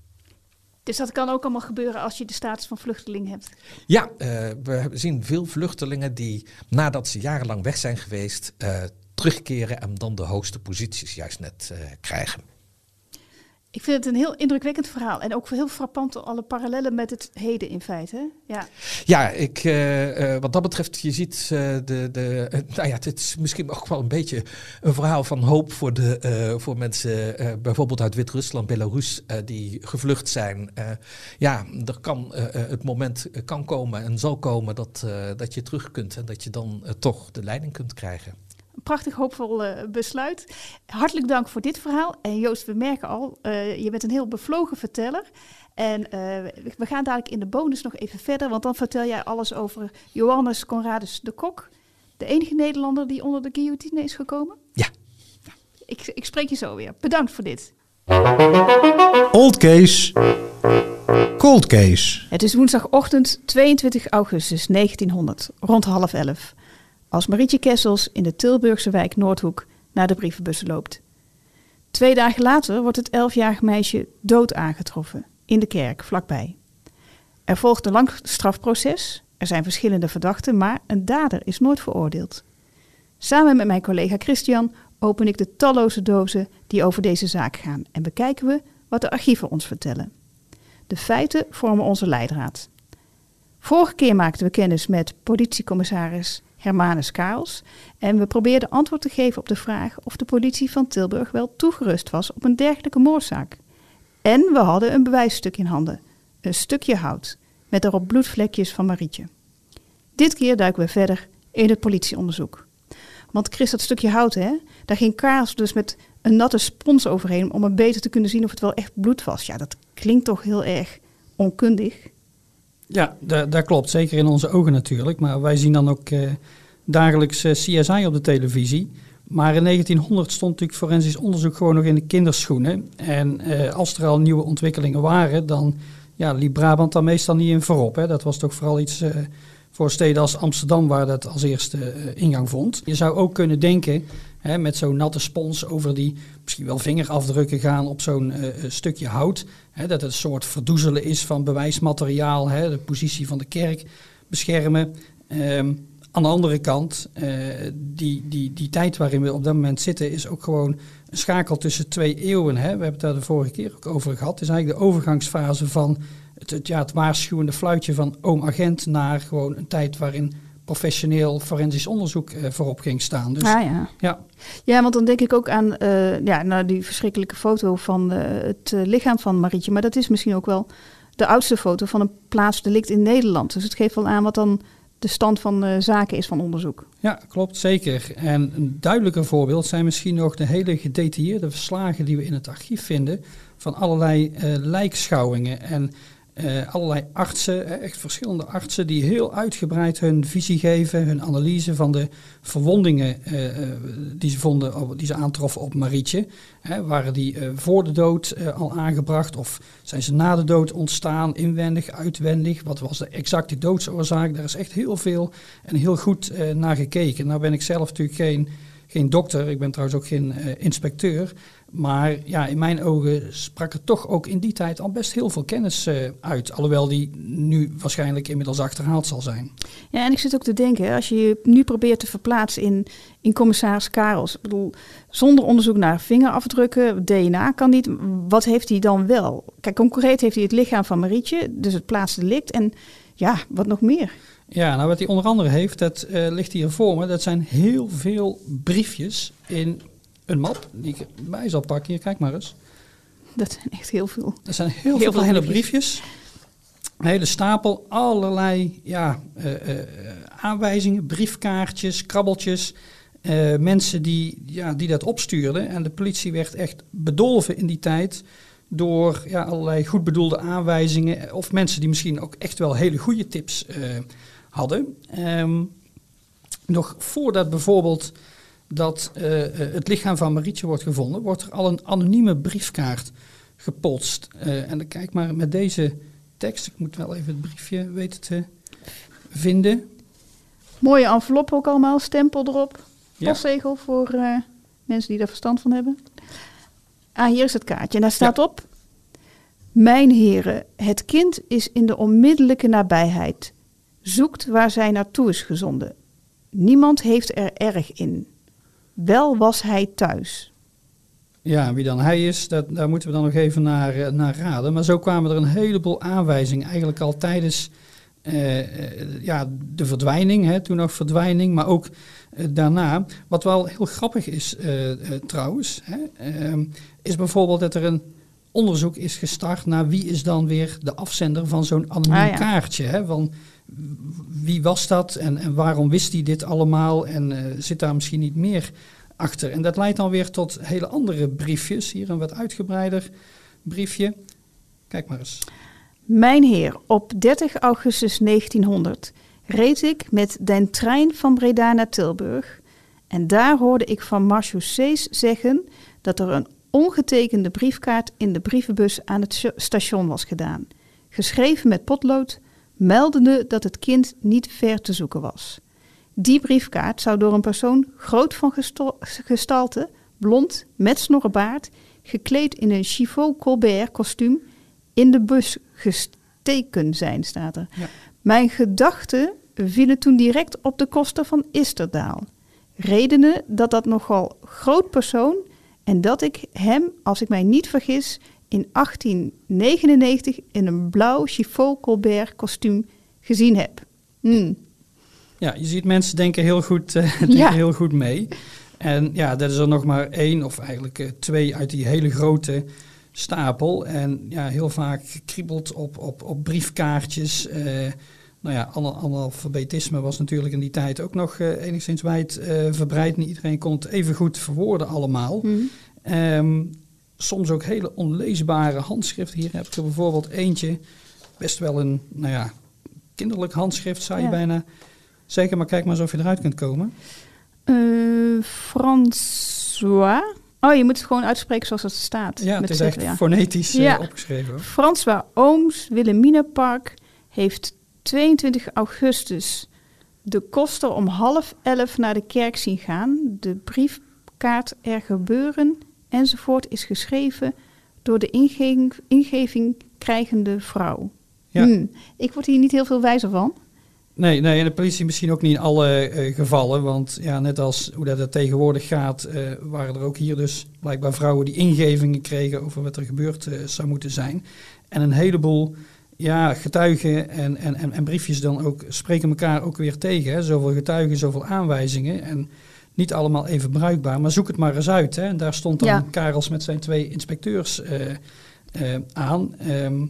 Dus dat kan ook allemaal gebeuren als je de status van vluchteling hebt. Ja, eh, we zien veel vluchtelingen die nadat ze jarenlang weg zijn geweest, eh, terugkeren en dan de hoogste posities juist net eh, krijgen. Ik vind het een heel indrukwekkend verhaal. En ook heel frappant alle parallellen met het heden in feite. Ja. Ja, ik, eh, eh, wat dat betreft, je ziet eh, de. de nou ja, het is misschien ook wel een beetje een verhaal van hoop voor, de, voor mensen, bijvoorbeeld uit Wit-Rusland, Belarus, die gevlucht zijn. Ja, er kan, het moment kan komen en zal komen dat, dat je terug kunt en dat je dan toch de leiding kunt krijgen. Een prachtig hoopvol eh, besluit. Hartelijk dank voor dit verhaal. En Joost, we merken al, eh, je bent een heel bevlogen verteller. En eh, we gaan dadelijk in de bonus nog even verder, want dan vertel jij alles over Johannes Conradus de Kok. De enige Nederlander die onder de guillotine is gekomen. Ja. Ik, ik spreek je zo weer. Bedankt voor dit. Old Case. Cold Case. Het is woensdagochtend 22 augustus 1900, rond half elf. Als Marietje Kessels in de Tilburgse wijk Noordhoek naar de brievenbus loopt. Twee dagen later wordt het elfjarig meisje dood aangetroffen, in de kerk vlakbij. Er volgt een lang strafproces, er zijn verschillende verdachten, maar een dader is nooit veroordeeld. Samen met mijn collega Christian open ik de talloze dozen die over deze zaak gaan en bekijken we wat de archieven ons vertellen. De feiten vormen onze leidraad. Vorige keer maakten we kennis met politiecommissaris Hermanus Karels en we probeerden antwoord te geven op de vraag of de politie van Tilburg wel toegerust was op een dergelijke moordzaak. En we hadden een bewijsstuk in handen, een stukje hout, met daarop bloedvlekjes van Marietje. Dit keer duiken we verder in het politieonderzoek. Want Chris, dat stukje hout, hè, daar ging Karels dus met een natte spons overheen om het beter te kunnen zien of het wel echt bloed was. Ja, dat klinkt toch heel erg onkundig. Ja, da- dat klopt. Zeker in onze ogen natuurlijk. Maar wij zien dan ook eh, dagelijks eh, CSI op de televisie. Maar in 1900 stond natuurlijk forensisch onderzoek gewoon nog in de kinderschoenen. En eh, als er al nieuwe ontwikkelingen waren, dan ja, liep Brabant daar meestal niet in voorop. Hè. Dat was toch vooral iets voor steden als Amsterdam waar dat als eerste ingang vond. Je zou ook kunnen denken, hè, met zo'n natte spons over die misschien wel vingerafdrukken gaan op zo'n stukje hout. Dat het een soort verdoezelen is van bewijsmateriaal, de positie van de kerk beschermen. Ehm, aan de andere kant, eh, die, die, die tijd waarin we op dat moment zitten, is ook gewoon een schakel tussen twee eeuwen. We hebben het daar de vorige keer ook over gehad. Het is eigenlijk de overgangsfase van het, het, ja, het waarschuwende fluitje van oom agent naar gewoon een tijd waarin professioneel forensisch onderzoek eh, voorop ging staan. Dus ah ja. ja, Ja, want dan denk ik ook aan eh, ja, nou, die verschrikkelijke foto van eh, het lichaam van Marietje. Maar dat is misschien ook wel de oudste foto van een plaatsdelict in Nederland. Dus het geeft wel aan wat dan de stand van zaken is van onderzoek. Ja, klopt, zeker. En een duidelijker voorbeeld zijn misschien nog de hele gedetailleerde verslagen die we in het archief vinden van allerlei lijkschouwingen en eh, allerlei artsen, eh, echt verschillende artsen, die heel uitgebreid hun visie geven, hun analyse van de verwondingen eh, die ze vonden, die ze aantroffen op Marietje. Hè, waren die voor de dood al aangebracht of zijn ze na de dood ontstaan, inwendig, uitwendig? Wat was de exacte doodsoorzaak? Daar is echt heel veel en heel goed naar gekeken. Nou ben ik zelf natuurlijk geen, geen dokter, ik ben trouwens ook geen inspecteur. Maar ja, in mijn ogen sprak er toch ook in die tijd al best heel veel kennis eh, uit. Alhoewel die nu waarschijnlijk inmiddels achterhaald zal zijn. Ja, en ik zit ook te denken, als je je nu probeert te verplaatsen in, in commissaris Karels. Ik bedoel, zonder onderzoek naar vingerafdrukken, DNA kan niet. Wat heeft hij dan wel? Kijk, concreet heeft hij het lichaam van Marietje, dus het plaatsdelict. En ja, wat nog meer? Ja, nou wat hij onder andere heeft, dat eh, ligt hier voor me. Dat zijn heel veel briefjes in een map die ik bij zal pakken. Hier, kijk maar eens. Dat zijn echt heel veel. Er zijn heel, Heel veel kleine briefjes. Een hele stapel, allerlei ja, eh, eh, aanwijzingen, briefkaartjes, krabbeltjes. eh, mensen die, ja, die dat opstuurden. En de politie werd echt bedolven in die tijd door ja, allerlei goed bedoelde aanwijzingen. Of mensen die misschien ook echt wel hele goede tips hadden. Ehm, nog voordat bijvoorbeeld dat eh, eh, het lichaam van Marietje wordt gevonden, wordt er al een anonieme briefkaart gepolst. Eh, en dan kijk maar met deze tekst, ik moet wel even het briefje weten te vinden. Mooie envelop ook allemaal, stempel erop. Ja. Postzegel voor mensen die daar verstand van hebben. Ah, hier is het kaartje. En daar staat op... Mijn heren, het kind is in de onmiddellijke nabijheid. Zoekt waar zij naartoe is gezonden. Niemand heeft er erg in. Wel was hij thuis. Ja, wie dan hij is, dat, daar moeten we dan nog even naar, eh, naar raden. Maar zo kwamen er een heleboel aanwijzingen, eigenlijk al tijdens eh, eh, ja, de verdwijning, hè, toen nog verdwijning, maar ook daarna. Wat wel heel grappig is trouwens, hè, ehm, is bijvoorbeeld dat er een onderzoek is gestart naar wie is dan weer de afzender van zo'n anoniem Ah, ja. kaartje. Hè, van wie was dat en, en waarom wist hij dit allemaal en eh, zit daar misschien niet meer achter. En dat leidt dan weer tot hele andere briefjes. Hier een wat uitgebreider briefje. Kijk maar eens. Mijn heer, op 30 augustus 1900 reed ik met den trein van Breda naar Tilburg. En daar hoorde ik van Marchaussées zeggen dat er een ongetekende briefkaart in de brievenbus aan het sta- station was gedaan. Geschreven met potlood, meldende dat het kind niet ver te zoeken was. Die briefkaart zou door een persoon groot van gestalte, blond, met snorrebaard, gekleed in een chiffon Colbert kostuum, in de bus gesteken zijn, staat er. Ja. Mijn gedachten vielen toen direct op de kosten van Isterdaal. Redenen dat dat nogal groot persoon en dat ik hem, als ik mij niet vergis, in 1899 in een blauw chiffon Colbert kostuum gezien heb. Hmm. Ja, je ziet mensen denken heel goed, eh, denken Ja. heel goed mee. En ja, dat is er nog maar één of eigenlijk eh, twee uit die hele grote stapel. En ja, heel vaak gekriebeld op, op, op briefkaartjes. Eh, nou ja, ana- analfabetisme was natuurlijk in die tijd ook nog enigszins wijd verbreid. Niet iedereen kon het even goed verwoorden allemaal. Ehm, soms ook hele onleesbare handschriften. Hier heb ik er bijvoorbeeld eentje. Best wel een, nou ja, kinderlijk handschrift zou je Ja. bijna zeggen. Maar kijk maar eens of je eruit kunt komen. Eh, François. Oh, je moet het gewoon uitspreken zoals het staat. Ja, het is echt ja. fonetisch eh, Ja. opgeschreven. hoor. François Ooms, Wilhelminapark, heeft 22 augustus de koster om half elf naar de kerk zien gaan. De briefkaart er gebeuren enzovoort is geschreven door de ingeving, ingeving krijgende vrouw. Ja. Hmm, ik word hier niet heel veel wijzer van. Nee, nee, en de politie misschien ook niet in alle eh, gevallen. Want ja, net als hoe dat het tegenwoordig gaat, eh, waren er ook hier dus blijkbaar vrouwen die ingevingen kregen over wat er gebeurd eh, zou moeten zijn. En een heleboel ja, getuigen en, en, en, en briefjes dan ook spreken elkaar ook weer tegen. Hè. Zoveel getuigen, zoveel aanwijzingen. En niet allemaal even bruikbaar, maar zoek het maar eens uit. Hè. En daar stond dan Ja. Karels met zijn twee inspecteurs eh, eh, aan. Ehm,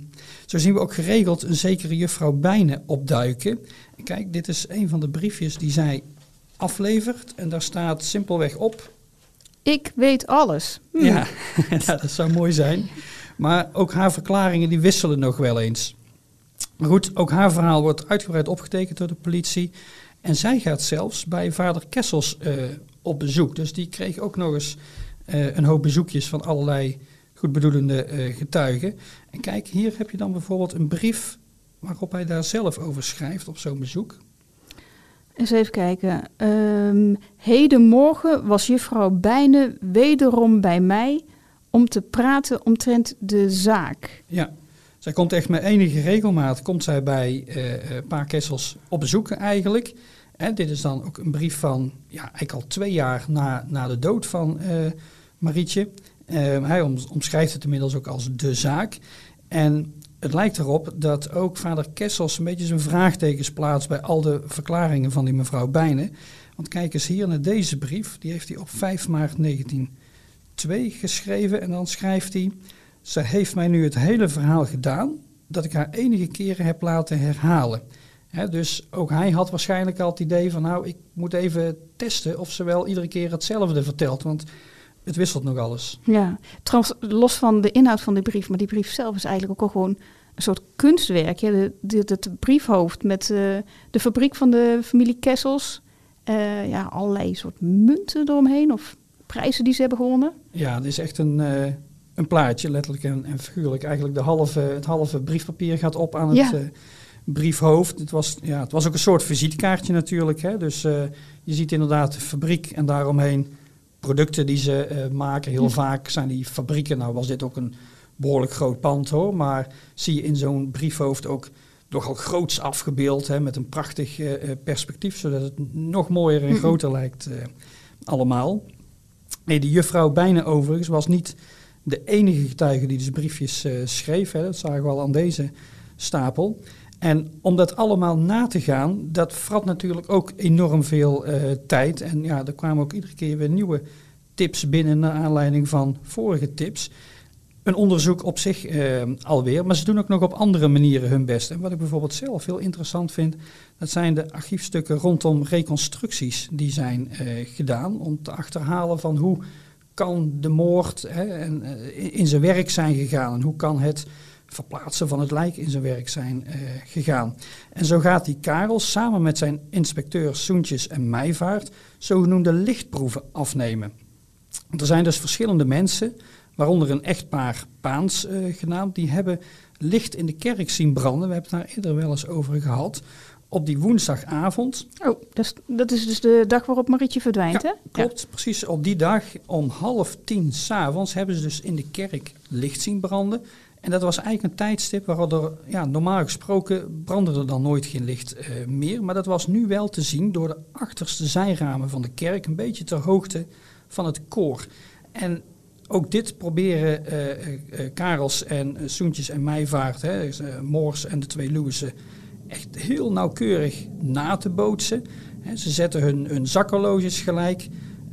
zo zien we ook geregeld een zekere juffrouw Bijnen opduiken. Kijk, dit is een van de briefjes die zij aflevert. En daar staat simpelweg op Ik weet alles. Hm. ja, ja, dat zou mooi zijn. Maar ook haar verklaringen die wisselen nog wel eens. Maar goed, ook haar verhaal wordt uitgebreid opgetekend door de politie. En zij gaat zelfs bij vader Kessels eh, op bezoek. Dus die kreeg ook nog eens eh, een hoop bezoekjes van allerlei goedbedoelende eh, getuigen. En kijk, hier heb je dan bijvoorbeeld een brief waarop hij daar zelf over schrijft op zo'n bezoek. Eens even kijken. Ehm hedenmorgen was juffrouw Bijne wederom bij mij om te praten omtrent de zaak. Ja, zij komt echt met enige regelmaat komt zij bij eh, Pa Kessels op bezoek eigenlijk. Dit is dan ook een brief van, ja, eigenlijk al twee jaar na, na de dood van eh, Marietje. Eh, hij om- omschrijft het inmiddels ook als de zaak. En het lijkt erop dat ook vader Kessels een beetje zijn vraagtekens plaatst bij al de verklaringen van die mevrouw Bijnen. Want kijk eens hier naar deze brief, die heeft hij op 5 maart 1902 geschreven. En dan schrijft hij, ze heeft mij nu het hele verhaal gedaan dat ik haar enige keren heb laten herhalen. Dus ook hij had waarschijnlijk al het idee van nou, ik moet even testen of ze wel iedere keer hetzelfde vertelt. Want het wisselt nog alles. Ja, trouwens, los van de inhoud van die brief, maar die brief zelf is eigenlijk ook al gewoon een soort kunstwerk. Ja? De, de, het briefhoofd met eh, de fabriek van de familie Kessels. Eh, ja, allerlei soort munten eromheen of prijzen die ze hebben gewonnen. Ja, het is echt een, eh, een plaatje, letterlijk en, en figuurlijk. Eigenlijk de halve, het halve briefpapier gaat op aan het Ja. eh, briefhoofd. Het was, ja, het was ook een soort visitekaartje natuurlijk. Hè? Dus eh, je ziet inderdaad de fabriek en daaromheen producten die ze eh, maken. Heel vaak zijn die fabrieken, nou was dit ook een behoorlijk groot pand hoor. Maar zie je in zo'n briefhoofd ook nogal groots afgebeeld. Hè? Met een prachtig eh, perspectief, zodat het nog mooier en Mhm. groter lijkt allemaal. Nee, die juffrouw bijna overigens was niet de enige getuige die dus briefjes schreef. Hè. Dat zagen we al aan deze stapel. En om dat allemaal na te gaan, dat vrat natuurlijk ook enorm veel eh, tijd. En ja, er kwamen ook iedere keer weer nieuwe tips binnen naar aanleiding van vorige tips. Een onderzoek op zich eh, alweer, maar ze doen ook nog op andere manieren hun best. En wat ik bijvoorbeeld zelf heel interessant vind, dat zijn de archiefstukken rondom reconstructies die zijn eh, gedaan om te achterhalen van hoe kan de moord hè, en, in zijn werk zijn gegaan en hoe kan het verplaatsen van het lijk in zijn werk zijn eh, gegaan. En zo gaat die Karel samen met zijn inspecteurs Soentjes en Meijvaart zogenoemde lichtproeven afnemen. Er zijn dus verschillende mensen, waaronder een echtpaar Paans eh, genaamd, die hebben licht in de kerk zien branden. We hebben het daar eerder wel eens over gehad. Op die woensdagavond. Oh, dat is, dat is dus de dag waarop Marietje verdwijnt, hè? Ja, klopt. Precies op die dag om half tien s'avonds hebben ze dus in de kerk licht zien branden. En dat was eigenlijk een tijdstip waarop er, ja, normaal gesproken brandde er dan nooit geen licht eh, meer. Maar dat was nu wel te zien door de achterste zijramen van de kerk, een beetje ter hoogte van het koor. En ook dit proberen eh, eh, Karels en Soentjes en Meijvaart, hè, dus, Moors en de twee Lewissen, echt heel nauwkeurig na te bootsen. Ze zetten hun, hun zakhorloges gelijk,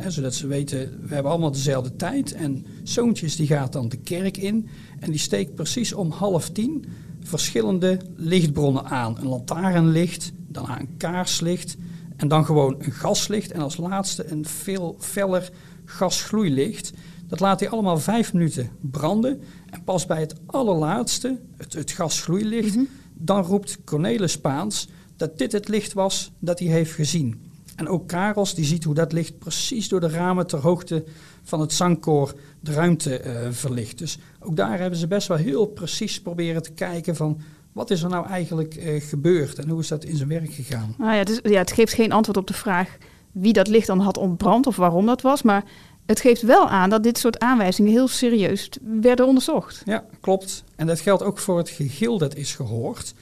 zodat ze weten, we hebben allemaal dezelfde tijd. En Zoontjes die gaat dan de kerk in en die steekt precies om half tien verschillende lichtbronnen aan. Een lantaarnlicht, daarna een kaarslicht en dan gewoon een gaslicht. En als laatste een veel feller gasgloeilicht. Dat laat hij allemaal vijf minuten branden. En pas bij het allerlaatste, het, het gasgloeilicht, dan roept Cornelis Spaans dat dit het licht was dat hij heeft gezien. En ook Karels die ziet hoe dat licht precies door de ramen ter hoogte van het zangkoor de ruimte eh, verlicht. Dus ook daar hebben ze best wel heel precies proberen te kijken van wat is er nou eigenlijk eh, gebeurd en hoe is dat in zijn werk gegaan. Nou ja, het, is, ja, het geeft geen antwoord op de vraag wie dat licht dan had ontbrand of waarom dat was. Maar het geeft wel aan dat dit soort aanwijzingen heel serieus werden onderzocht. Ja, klopt. En dat geldt ook voor het gegil dat is gehoord.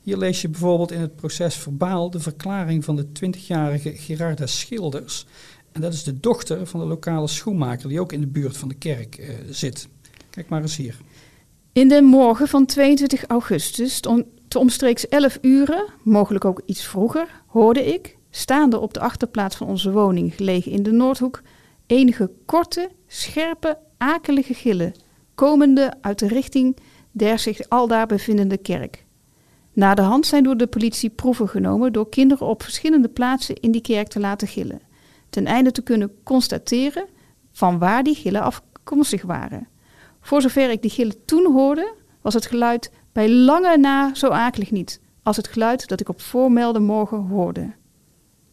Hier lees je bijvoorbeeld in het proces verbaal de verklaring van de 20-jarige Gerarda Schilders. En dat is de dochter van de lokale schoenmaker die ook in de buurt van de kerk eh, zit. Kijk maar eens hier. In de morgen van 22 augustus, te omstreeks 11 uren, mogelijk ook iets vroeger, hoorde ik, staande op de achterplaats van onze woning gelegen in de Noordhoek, enige korte, scherpe, akelige gillen. komende uit de richting der zich aldaar bevindende kerk. Na de hand zijn door de politie proeven genomen door kinderen op verschillende plaatsen in die kerk te laten gillen, ten einde te kunnen constateren van waar die gillen afkomstig waren. Voor zover ik die gillen toen hoorde, was het geluid bij lange na zo akelig niet als het geluid dat ik op voormelde morgen hoorde.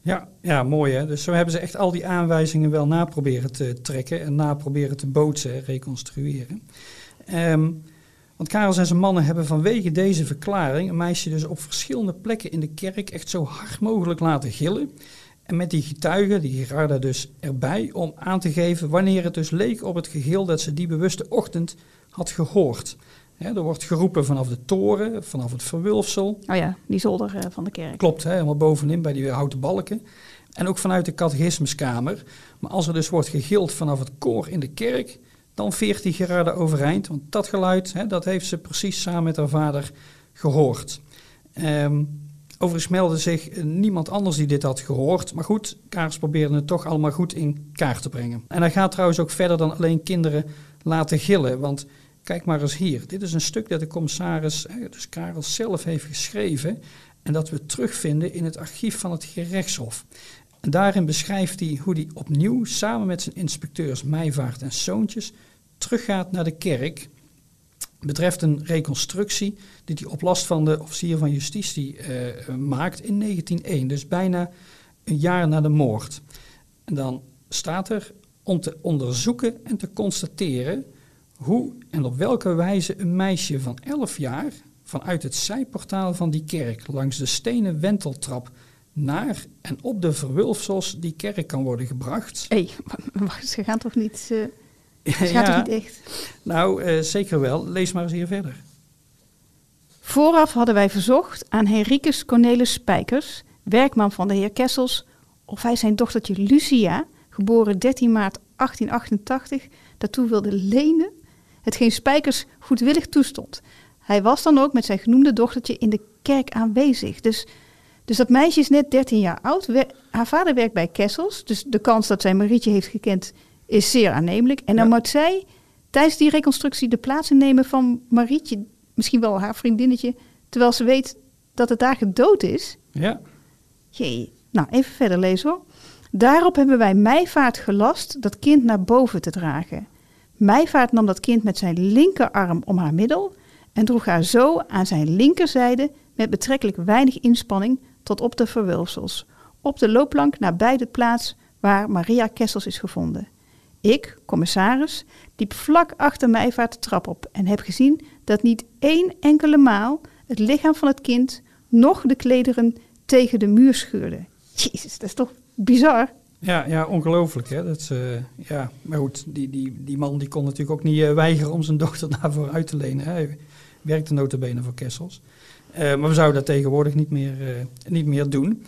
Ja, ja, mooi hè. Dus zo hebben ze echt al die aanwijzingen wel naproberen te trekken en naproberen te bootsen, reconstrueren. Ehm, want Karels en zijn mannen hebben vanwege deze verklaring een meisje dus op verschillende plekken in de kerk echt zo hard mogelijk laten gillen. En met die getuigen, die Gerarda dus erbij, om aan te geven wanneer het dus leek op het geheel dat ze die bewuste ochtend had gehoord. er wordt geroepen vanaf de toren, vanaf het verwulfsel. Oh ja, die zolder eh, van de kerk. Klopt, helemaal bovenin bij die houten balken. En ook vanuit de catechismuskamer. Maar als er dus wordt gegild vanaf het koor in de kerk, dan veert die Gerarda overeind. Want dat geluid, dat heeft ze precies samen met haar vader gehoord. Um, Overigens meldde zich niemand anders die dit had gehoord. Maar goed, Kaars probeerde het toch allemaal goed in kaart te brengen. En hij gaat trouwens ook verder dan alleen kinderen laten gillen. Want kijk maar eens hier. Dit is een stuk dat de commissaris, dus Karel zelf, heeft geschreven. En dat we terugvinden in het archief van het gerechtshof. En daarin beschrijft hij hoe hij opnieuw samen met zijn inspecteurs Meijvaart en Zoontjes teruggaat naar de kerk betreft een reconstructie die hij op last van de officier van justitie uh, maakt in 1901, dus bijna een jaar na de moord. En dan staat er om te onderzoeken en te constateren hoe en op welke wijze een meisje van 11 jaar vanuit het zijportaal van die kerk langs de stenen wenteltrap naar en op de verwulfsels die kerk kan worden gebracht. Hé, hey, ze gaan toch niet... Uh gaat ja, niet echt? Nou, uh, zeker wel. Lees maar eens hier verder. Vooraf hadden wij verzocht aan Henricus Cornelis Spijkers, werkman van de heer Kessels, of hij zijn dochtertje Lucia, geboren 13 maart 1888, daartoe wilde lenen, hetgeen Spijkers goedwillig toestond. Hij was dan ook met zijn genoemde dochtertje in de kerk aanwezig. Dus, dus dat meisje is net 13 jaar oud. haar vader werkt bij Kessels, dus de kans dat zij Marietje heeft gekend is zeer aannemelijk. En dan moet zij tijdens die reconstructie de plaats innemen van Marietje, misschien wel haar vriendinnetje, terwijl ze weet dat het daar gedood is. Ja. Jee. Nou, even verder lezen hoor. Daarop hebben wij Meijvaart gelast dat kind naar boven te dragen. Meijvaart nam dat kind met zijn linkerarm om haar middel en droeg haar zo aan zijn linkerzijde met betrekkelijk weinig inspanning tot op de verwulfsels, op de loopplank naar bij de plaats waar Maria Kessels is gevonden. Ik, commissaris, liep vlak achter Meijvaart de trap op en heb gezien dat niet één enkele maal het lichaam van het kind nog de klederen tegen de muur scheurde. Jezus, dat is toch bizar? Ja, ja ongelooflijk. Hè? Dat, uh, ja. Maar goed, die, die, die man die kon natuurlijk ook niet uh, weigeren om zijn dochter daarvoor uit te lenen. Hij werkte notabene voor Kessels. Uh, maar we zouden dat tegenwoordig niet meer, niet meer doen.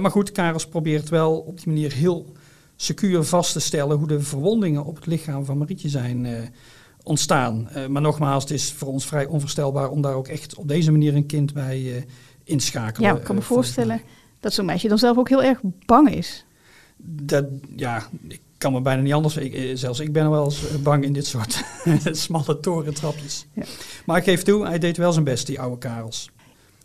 maar goed, Karels probeert wel op die manier heel secuur vast te stellen hoe de verwondingen op het lichaam van Marietje zijn uh, ontstaan. Uh, maar nogmaals, het is voor ons vrij onvoorstelbaar om daar ook echt op deze manier een kind bij uh, in te schakelen. Ja, ik kan me voorstellen dat zo'n meisje dan zelf ook heel erg bang is. Dat, ja, ik kan me bijna niet anders. Ik, zelfs ik ben wel eens bang in dit soort smalle torentrapjes. Ja. Maar ik geef toe, hij deed wel zijn best, die oude Karels.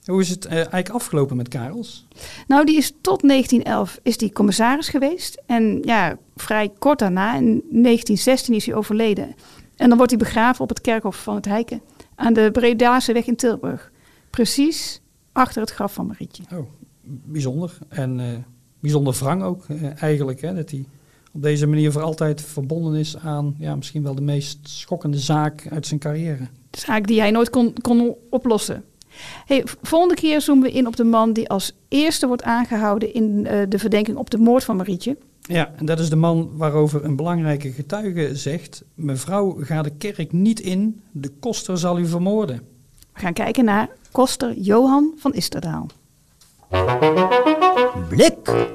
Hoe is het uh, eigenlijk afgelopen met Karels? Nou, die is tot 1911 is die commissaris geweest. En ja, vrij kort daarna, in 1916, is hij overleden. En dan wordt hij begraven op het kerkhof van het Heiken. Aan de Bredase weg in Tilburg. Precies achter het graf van Marietje. Oh, bijzonder. En uh, bijzonder wrang ook uh, eigenlijk. Hè, dat hij op deze manier voor altijd verbonden is aan ja, misschien wel de meest schokkende zaak uit zijn carrière. De zaak die hij nooit kon, kon oplossen. Hey, volgende keer zoomen we in op de man die als eerste wordt aangehouden in uh, de verdenking op de moord van Marietje. Ja, en dat is de man waarover een belangrijke getuige zegt: Mevrouw, ga de kerk niet in, de koster zal u vermoorden. We gaan kijken naar koster Johan van Isterdaal. Blik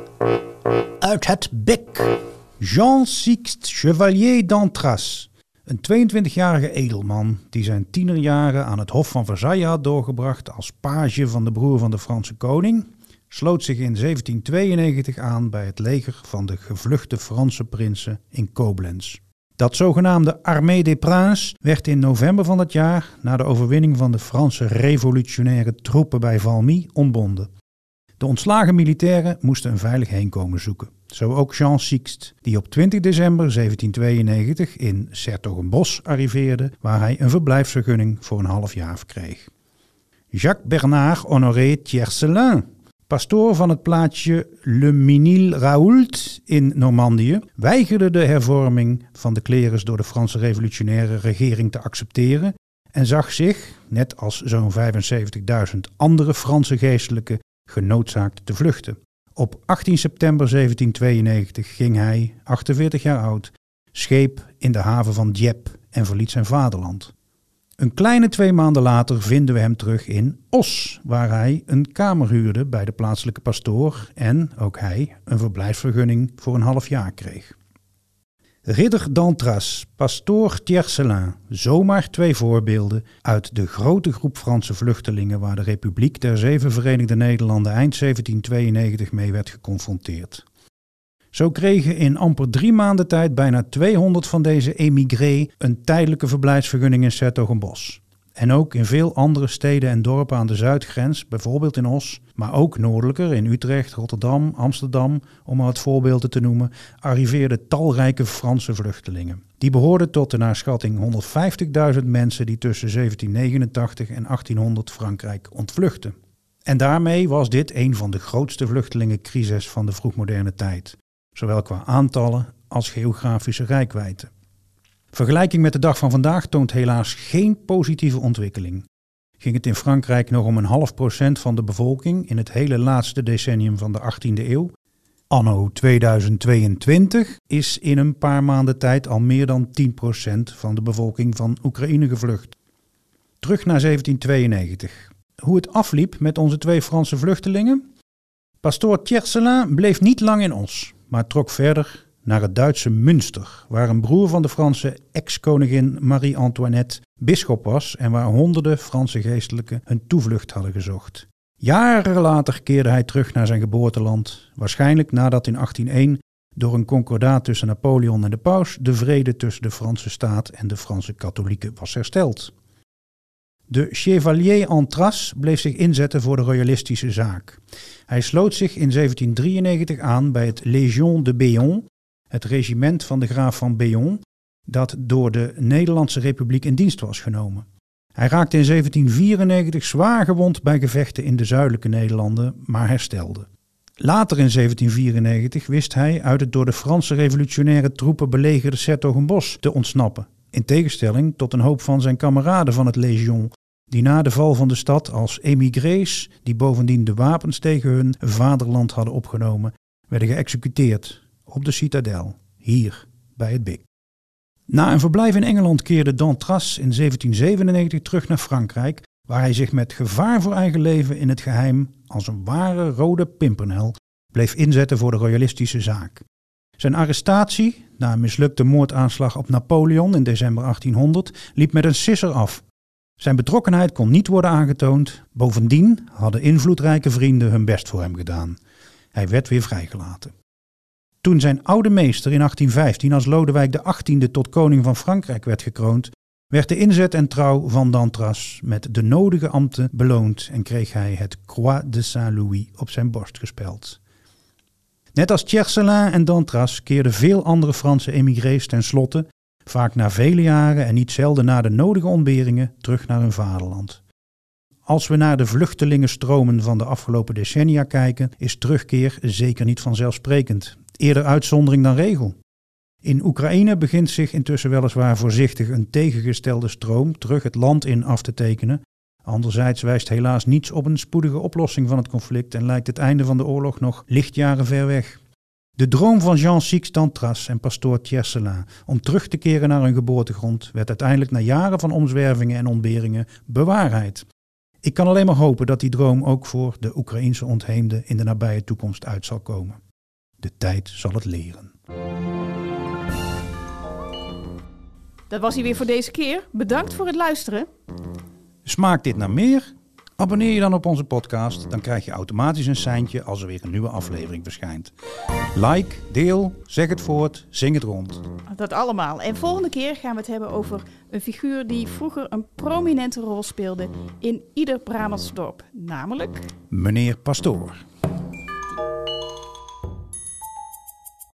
uit het bek. Jean Sixte Chevalier d'Antras. Een 22-jarige edelman die zijn tienerjaren aan het Hof van Versailles had doorgebracht als page van de broer van de Franse koning, sloot zich in 1792 aan bij het leger van de gevluchte Franse prinsen in Koblenz. Dat zogenaamde Armée des Princes werd in november van dat jaar, na de overwinning van de Franse revolutionaire troepen bij Valmy, ontbonden. De ontslagen militairen moesten een veilig heenkomen zoeken. Zo ook Jean Sixte, die op 20 december 1792 in Sertogenbosch arriveerde, waar hij een verblijfsvergunning voor een half jaar verkreeg. Jacques Bernard Honoré Tiercelin, pastoor van het plaatsje Le Minil-Raoult in Normandië, weigerde de hervorming van de klerus door de Franse revolutionaire regering te accepteren en zag zich, net als zo'n 75.000 andere Franse geestelijken, genoodzaakt te vluchten. Op 18 september 1792 ging hij, 48 jaar oud, scheep in de haven van Dieppe en verliet zijn vaderland. Een kleine twee maanden later vinden we hem terug in Os, waar hij een kamer huurde bij de plaatselijke pastoor en, ook hij, een verblijfsvergunning voor een half jaar kreeg. Ridder d'Antras, pastoor Tiercelin, zomaar twee voorbeelden uit de grote groep Franse vluchtelingen waar de Republiek der Zeven Verenigde Nederlanden eind 1792 mee werd geconfronteerd. Zo kregen in amper drie maanden tijd bijna 200 van deze emigré een tijdelijke verblijfsvergunning in Sertogenbos. En ook in veel andere steden en dorpen aan de zuidgrens, bijvoorbeeld in Os, maar ook noordelijker in Utrecht, Rotterdam, Amsterdam, om maar het voorbeelden te noemen, arriveerden talrijke Franse vluchtelingen. Die behoorden tot de naar schatting 150.000 mensen die tussen 1789 en 1800 Frankrijk ontvluchtten. En daarmee was dit een van de grootste vluchtelingencrises van de vroegmoderne tijd, zowel qua aantallen als geografische rijkwijde. Vergelijking met de dag van vandaag toont helaas geen positieve ontwikkeling. Ging het in Frankrijk nog om een half procent van de bevolking in het hele laatste decennium van de 18e eeuw? Anno 2022 is in een paar maanden tijd al meer dan 10% van de bevolking van Oekraïne gevlucht. Terug naar 1792. Hoe het afliep met onze twee Franse vluchtelingen? Pastoor Tiercelin bleef niet lang in Os, maar trok verder naar het Duitse Münster, waar een broer van de Franse ex-koningin Marie-Antoinette bisschop was en waar honderden Franse geestelijken hun toevlucht hadden gezocht. Jaren later keerde hij terug naar zijn geboorteland, waarschijnlijk nadat in 1801 door een concordaat tussen Napoleon en de paus de vrede tussen de Franse staat en de Franse katholieken was hersteld. De Chevalier Antras bleef zich inzetten voor de royalistische zaak. Hij sloot zich in 1793 aan bij het Légion de Béon, het regiment van de graaf van Béon, dat door de Nederlandse Republiek in dienst was genomen. Hij raakte in 1794 zwaar gewond bij gevechten in de zuidelijke Nederlanden, maar herstelde. Later in 1794 wist hij uit het door de Franse revolutionaire troepen belegerde Sertogenbosch te ontsnappen, in tegenstelling tot een hoop van zijn kameraden van het Légion, die na de val van de stad als émigrés, die bovendien de wapens tegen hun vaderland hadden opgenomen, werden geëxecuteerd op de citadel, hier bij het Bik. Na een verblijf in Engeland keerde Dantras in 1797 terug naar Frankrijk, waar hij zich met gevaar voor eigen leven in het geheim als een ware rode pimpernel bleef inzetten voor de royalistische zaak. Zijn arrestatie, na een mislukte moordaanslag op Napoleon in december 1800, liep met een sisser af. Zijn betrokkenheid kon niet worden aangetoond, bovendien hadden invloedrijke vrienden hun best voor hem gedaan. Hij werd weer vrijgelaten. Toen zijn oude meester in 1815 als Lodewijk XVIII tot koning van Frankrijk werd gekroond, werd de inzet en trouw van Dantras met de nodige ambten beloond en kreeg hij het Croix de Saint-Louis op zijn borst gespeld. Net als Tiercelin en Dantras keerden veel andere Franse emigrés tenslotte, vaak na vele jaren en niet zelden na de nodige ontberingen, terug naar hun vaderland. Als we naar de vluchtelingenstromen van de afgelopen decennia kijken, is terugkeer zeker niet vanzelfsprekend eerder uitzondering dan regel. In Oekraïne begint zich intussen weliswaar voorzichtig een tegengestelde stroom terug het land in af te tekenen. Anderzijds wijst helaas niets op een spoedige oplossing van het conflict en lijkt het einde van de oorlog nog lichtjaren ver weg. De droom van Jean Six Tantras en pastoor Tiercelin om terug te keren naar hun geboortegrond werd uiteindelijk na jaren van omzwervingen en ontberingen bewaarheid. Ik kan alleen maar hopen dat die droom ook voor de Oekraïense ontheemden in de nabije toekomst uit zal komen. De tijd zal het leren. Dat was hij weer voor deze keer. Bedankt voor het luisteren. Smaakt dit naar meer? Abonneer je dan op onze podcast, dan krijg je automatisch een seintje als er weer een nieuwe aflevering verschijnt. Like, deel, zeg het voort, zing het rond. Dat allemaal. En volgende keer gaan we het hebben over een figuur die vroeger een prominente rol speelde in ieder Brabants dorp. Namelijk Meneer Pastoor.